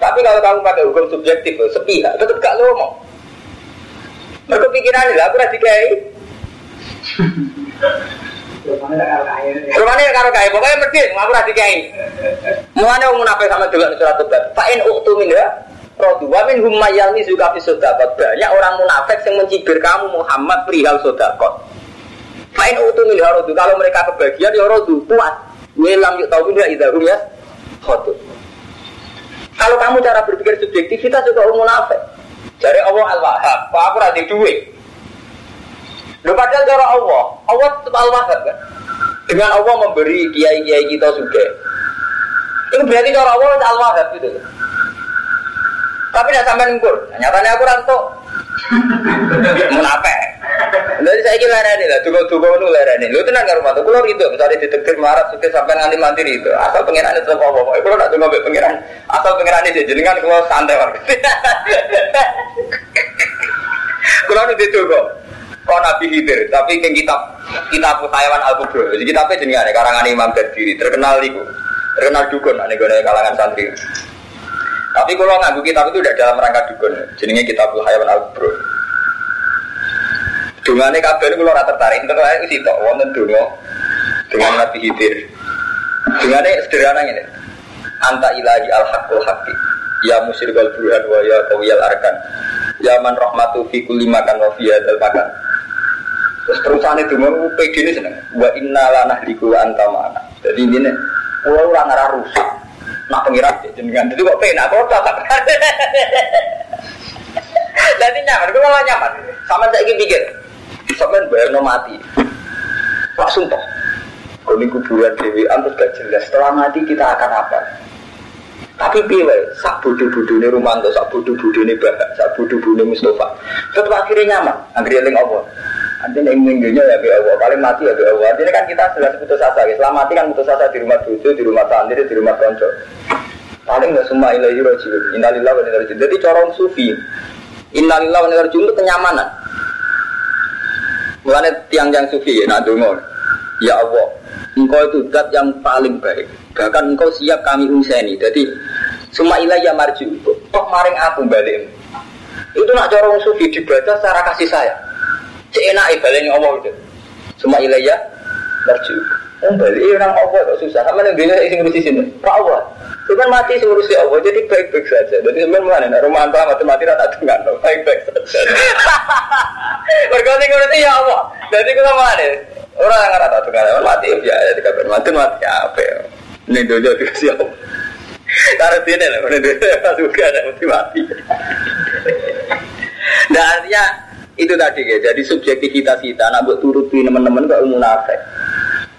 Tapi kalau kamu pakai hukum subjektif, sepihak, tetap gak lomo. Mereka pikiran lah, aku rasa dikai. Rumahnya karo kaya, pokoknya mesti aku rasa dikai. Mulanya umum apa sama juga surat tobat. Fa'in uktu minha rodu wa min hum mayalmi zuka fi sodakot banyak orang munafik yang mencibir kamu Muhammad perihal sodakot Fa'in utu min rodu kalau mereka kebagian ya rodu kuat. Welam yuk tahu tidak idahum ya. Khotu kalau kamu cara berpikir subjektif kita juga orang munafik. Dari Allah al-wahab kok aku rada duit? Loh padahal cara Allah. Allah tetap al-wahab kan? Dengan Allah memberi kiai-kiai kita juga. Ini berarti cara Allah al-wahab gitu tapi tidak sampai ngukur. Nyatanya aku ranto. Menape? Jadi saya kira ini lah, juga juga nu lereni. Lu tenang nggak rumah tuh? Kalau itu misalnya ditektir marat suka sampai nanti mandiri itu. Asal pengiran itu apa apa. Kalau nak tunggu pengiran, asal pengiran itu jenengan kalau santai war. Kalau nu itu kok. Kau Nabi Hidir, tapi yang kitab kitab Hayawan Al Kubro. Jadi kitabnya jenengan karangan Imam Berdiri terkenal itu, terkenal dukun. Gue kalangan santri. Tapi kalau nganggu kitab itu tidak dalam rangka dukun. Jenenge kitab Hayawan Al Bro. Dungane kabeh kalau rata tertarik, tertarik itu sitok wonten donga dengan Nabi Hidir. Dengannya sederhana ini. Anta ilahi al haqqul haqqi. Ya musyrikal burhan wa ya kawiyal arkan. Ya man rahmatu fi kulli makan wa fi hadzal makan. Terus itu mau PD ini seneng. Wa inna la nahliku wa anta ma'ana. Jadi ini pulau orang arah rusak. Nak pengirat jenengan. Jadi kok penak kok tak. Jadi nyaman, gue malah nyaman. Sama saya pikir. Sampai bayar no mati. Pak sumpah. Kalau kuburan Dewi terus gak jelas. Setelah mati kita akan apa? Tapi pilih, sak ini Romanto, sak bodoh bodoh ini Bahak, sak bodoh bodoh Mustafa. Tetap akhirnya nyaman, akhirnya yang Allah. Artinya yang minggunya ya be Allah, paling mati ya be Allah. Artinya kan kita jelas putus asa, ya. Setelah mati kan putus asa di rumah tujuh, di rumah santri, di rumah konco. Paling nggak semua ilahi rojiun, innalillah wa inna Jadi corong sufi, innalillah wa inna itu kenyamanan. Mulanya tiang-tiang sufi ya, nak Ya Allah, engkau itu zat yang paling baik. Bahkan engkau siap kami useni. Jadi semua ilayah marju. Kok maring aku balik. Itu nak corong sufi dibaca secara kasih saya. Ceenak ibadah Allah itu. Semua ilayah marju. Oh balik orang Allah kok susah. Sama yang dia isi ngurusi sini. Pak Allah. Itu kan mati ngurusi Allah. Jadi baik-baik saja. Jadi sebenarnya mana? Rumah antara mati-mati rata dengan baik-baik saja. Berkata ngurusi ya Allah. Jadi kita mana? Orang yang rata kan mati ya jadi kabar mati mati apa ya? Ini dojo dikasih apa? Karena sini lah, ini dojo juga ada mati mati. Nah artinya itu tadi ya, jadi subjektivitas kita, nak buat turuti teman-teman gak umum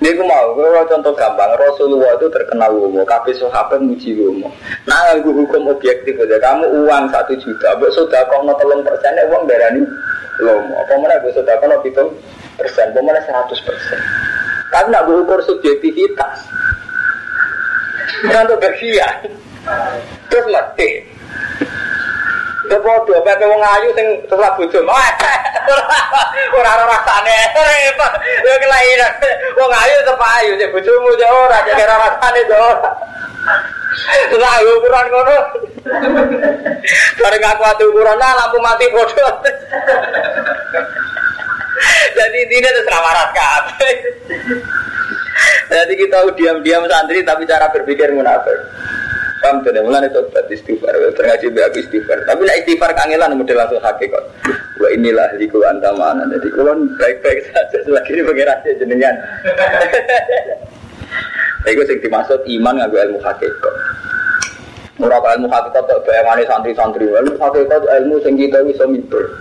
Ini aku mau, kalau contoh gampang, Rasulullah itu terkenal umum, kabeh sahabat muji umum. Nah, aku hukum objektif aja, kamu uang satu juta, buat sudah kau telung persen, uang berani lomo. Apa mana gue sudah kau hitung persen, pemenang seratus persen. Tapi nak ukur subjektivitas. Untuk bersiap. Terus mati. Kepodo, pepe wong ayu sing terus bojo. Ora ora rasane. Repot. Yo kelairan. Wong ayu tetep ayu, sing bojomu yo ora, jek ora rasane yo. Lah ukuran ngono. Bareng aku atu ukuran nah lampu mati bodoh. Jadi ini itu selamat kabeh. Jadi kita diam-diam santri tapi cara berpikir munafik. Paham tuh, mulai itu istighfar, terngaji be aku istighfar. Tapi nak istighfar kangelan model langsung hakikat. Wah inilah liku anta mana. Jadi kulon baik-baik saja selagi ini pengiran jenengan. Itu sing dimaksud iman ngaku ilmu hakikat. Murah ilmu hakikat tak bayangane santri-santri. Ilmu hakikat ilmu sing kita bisa miber.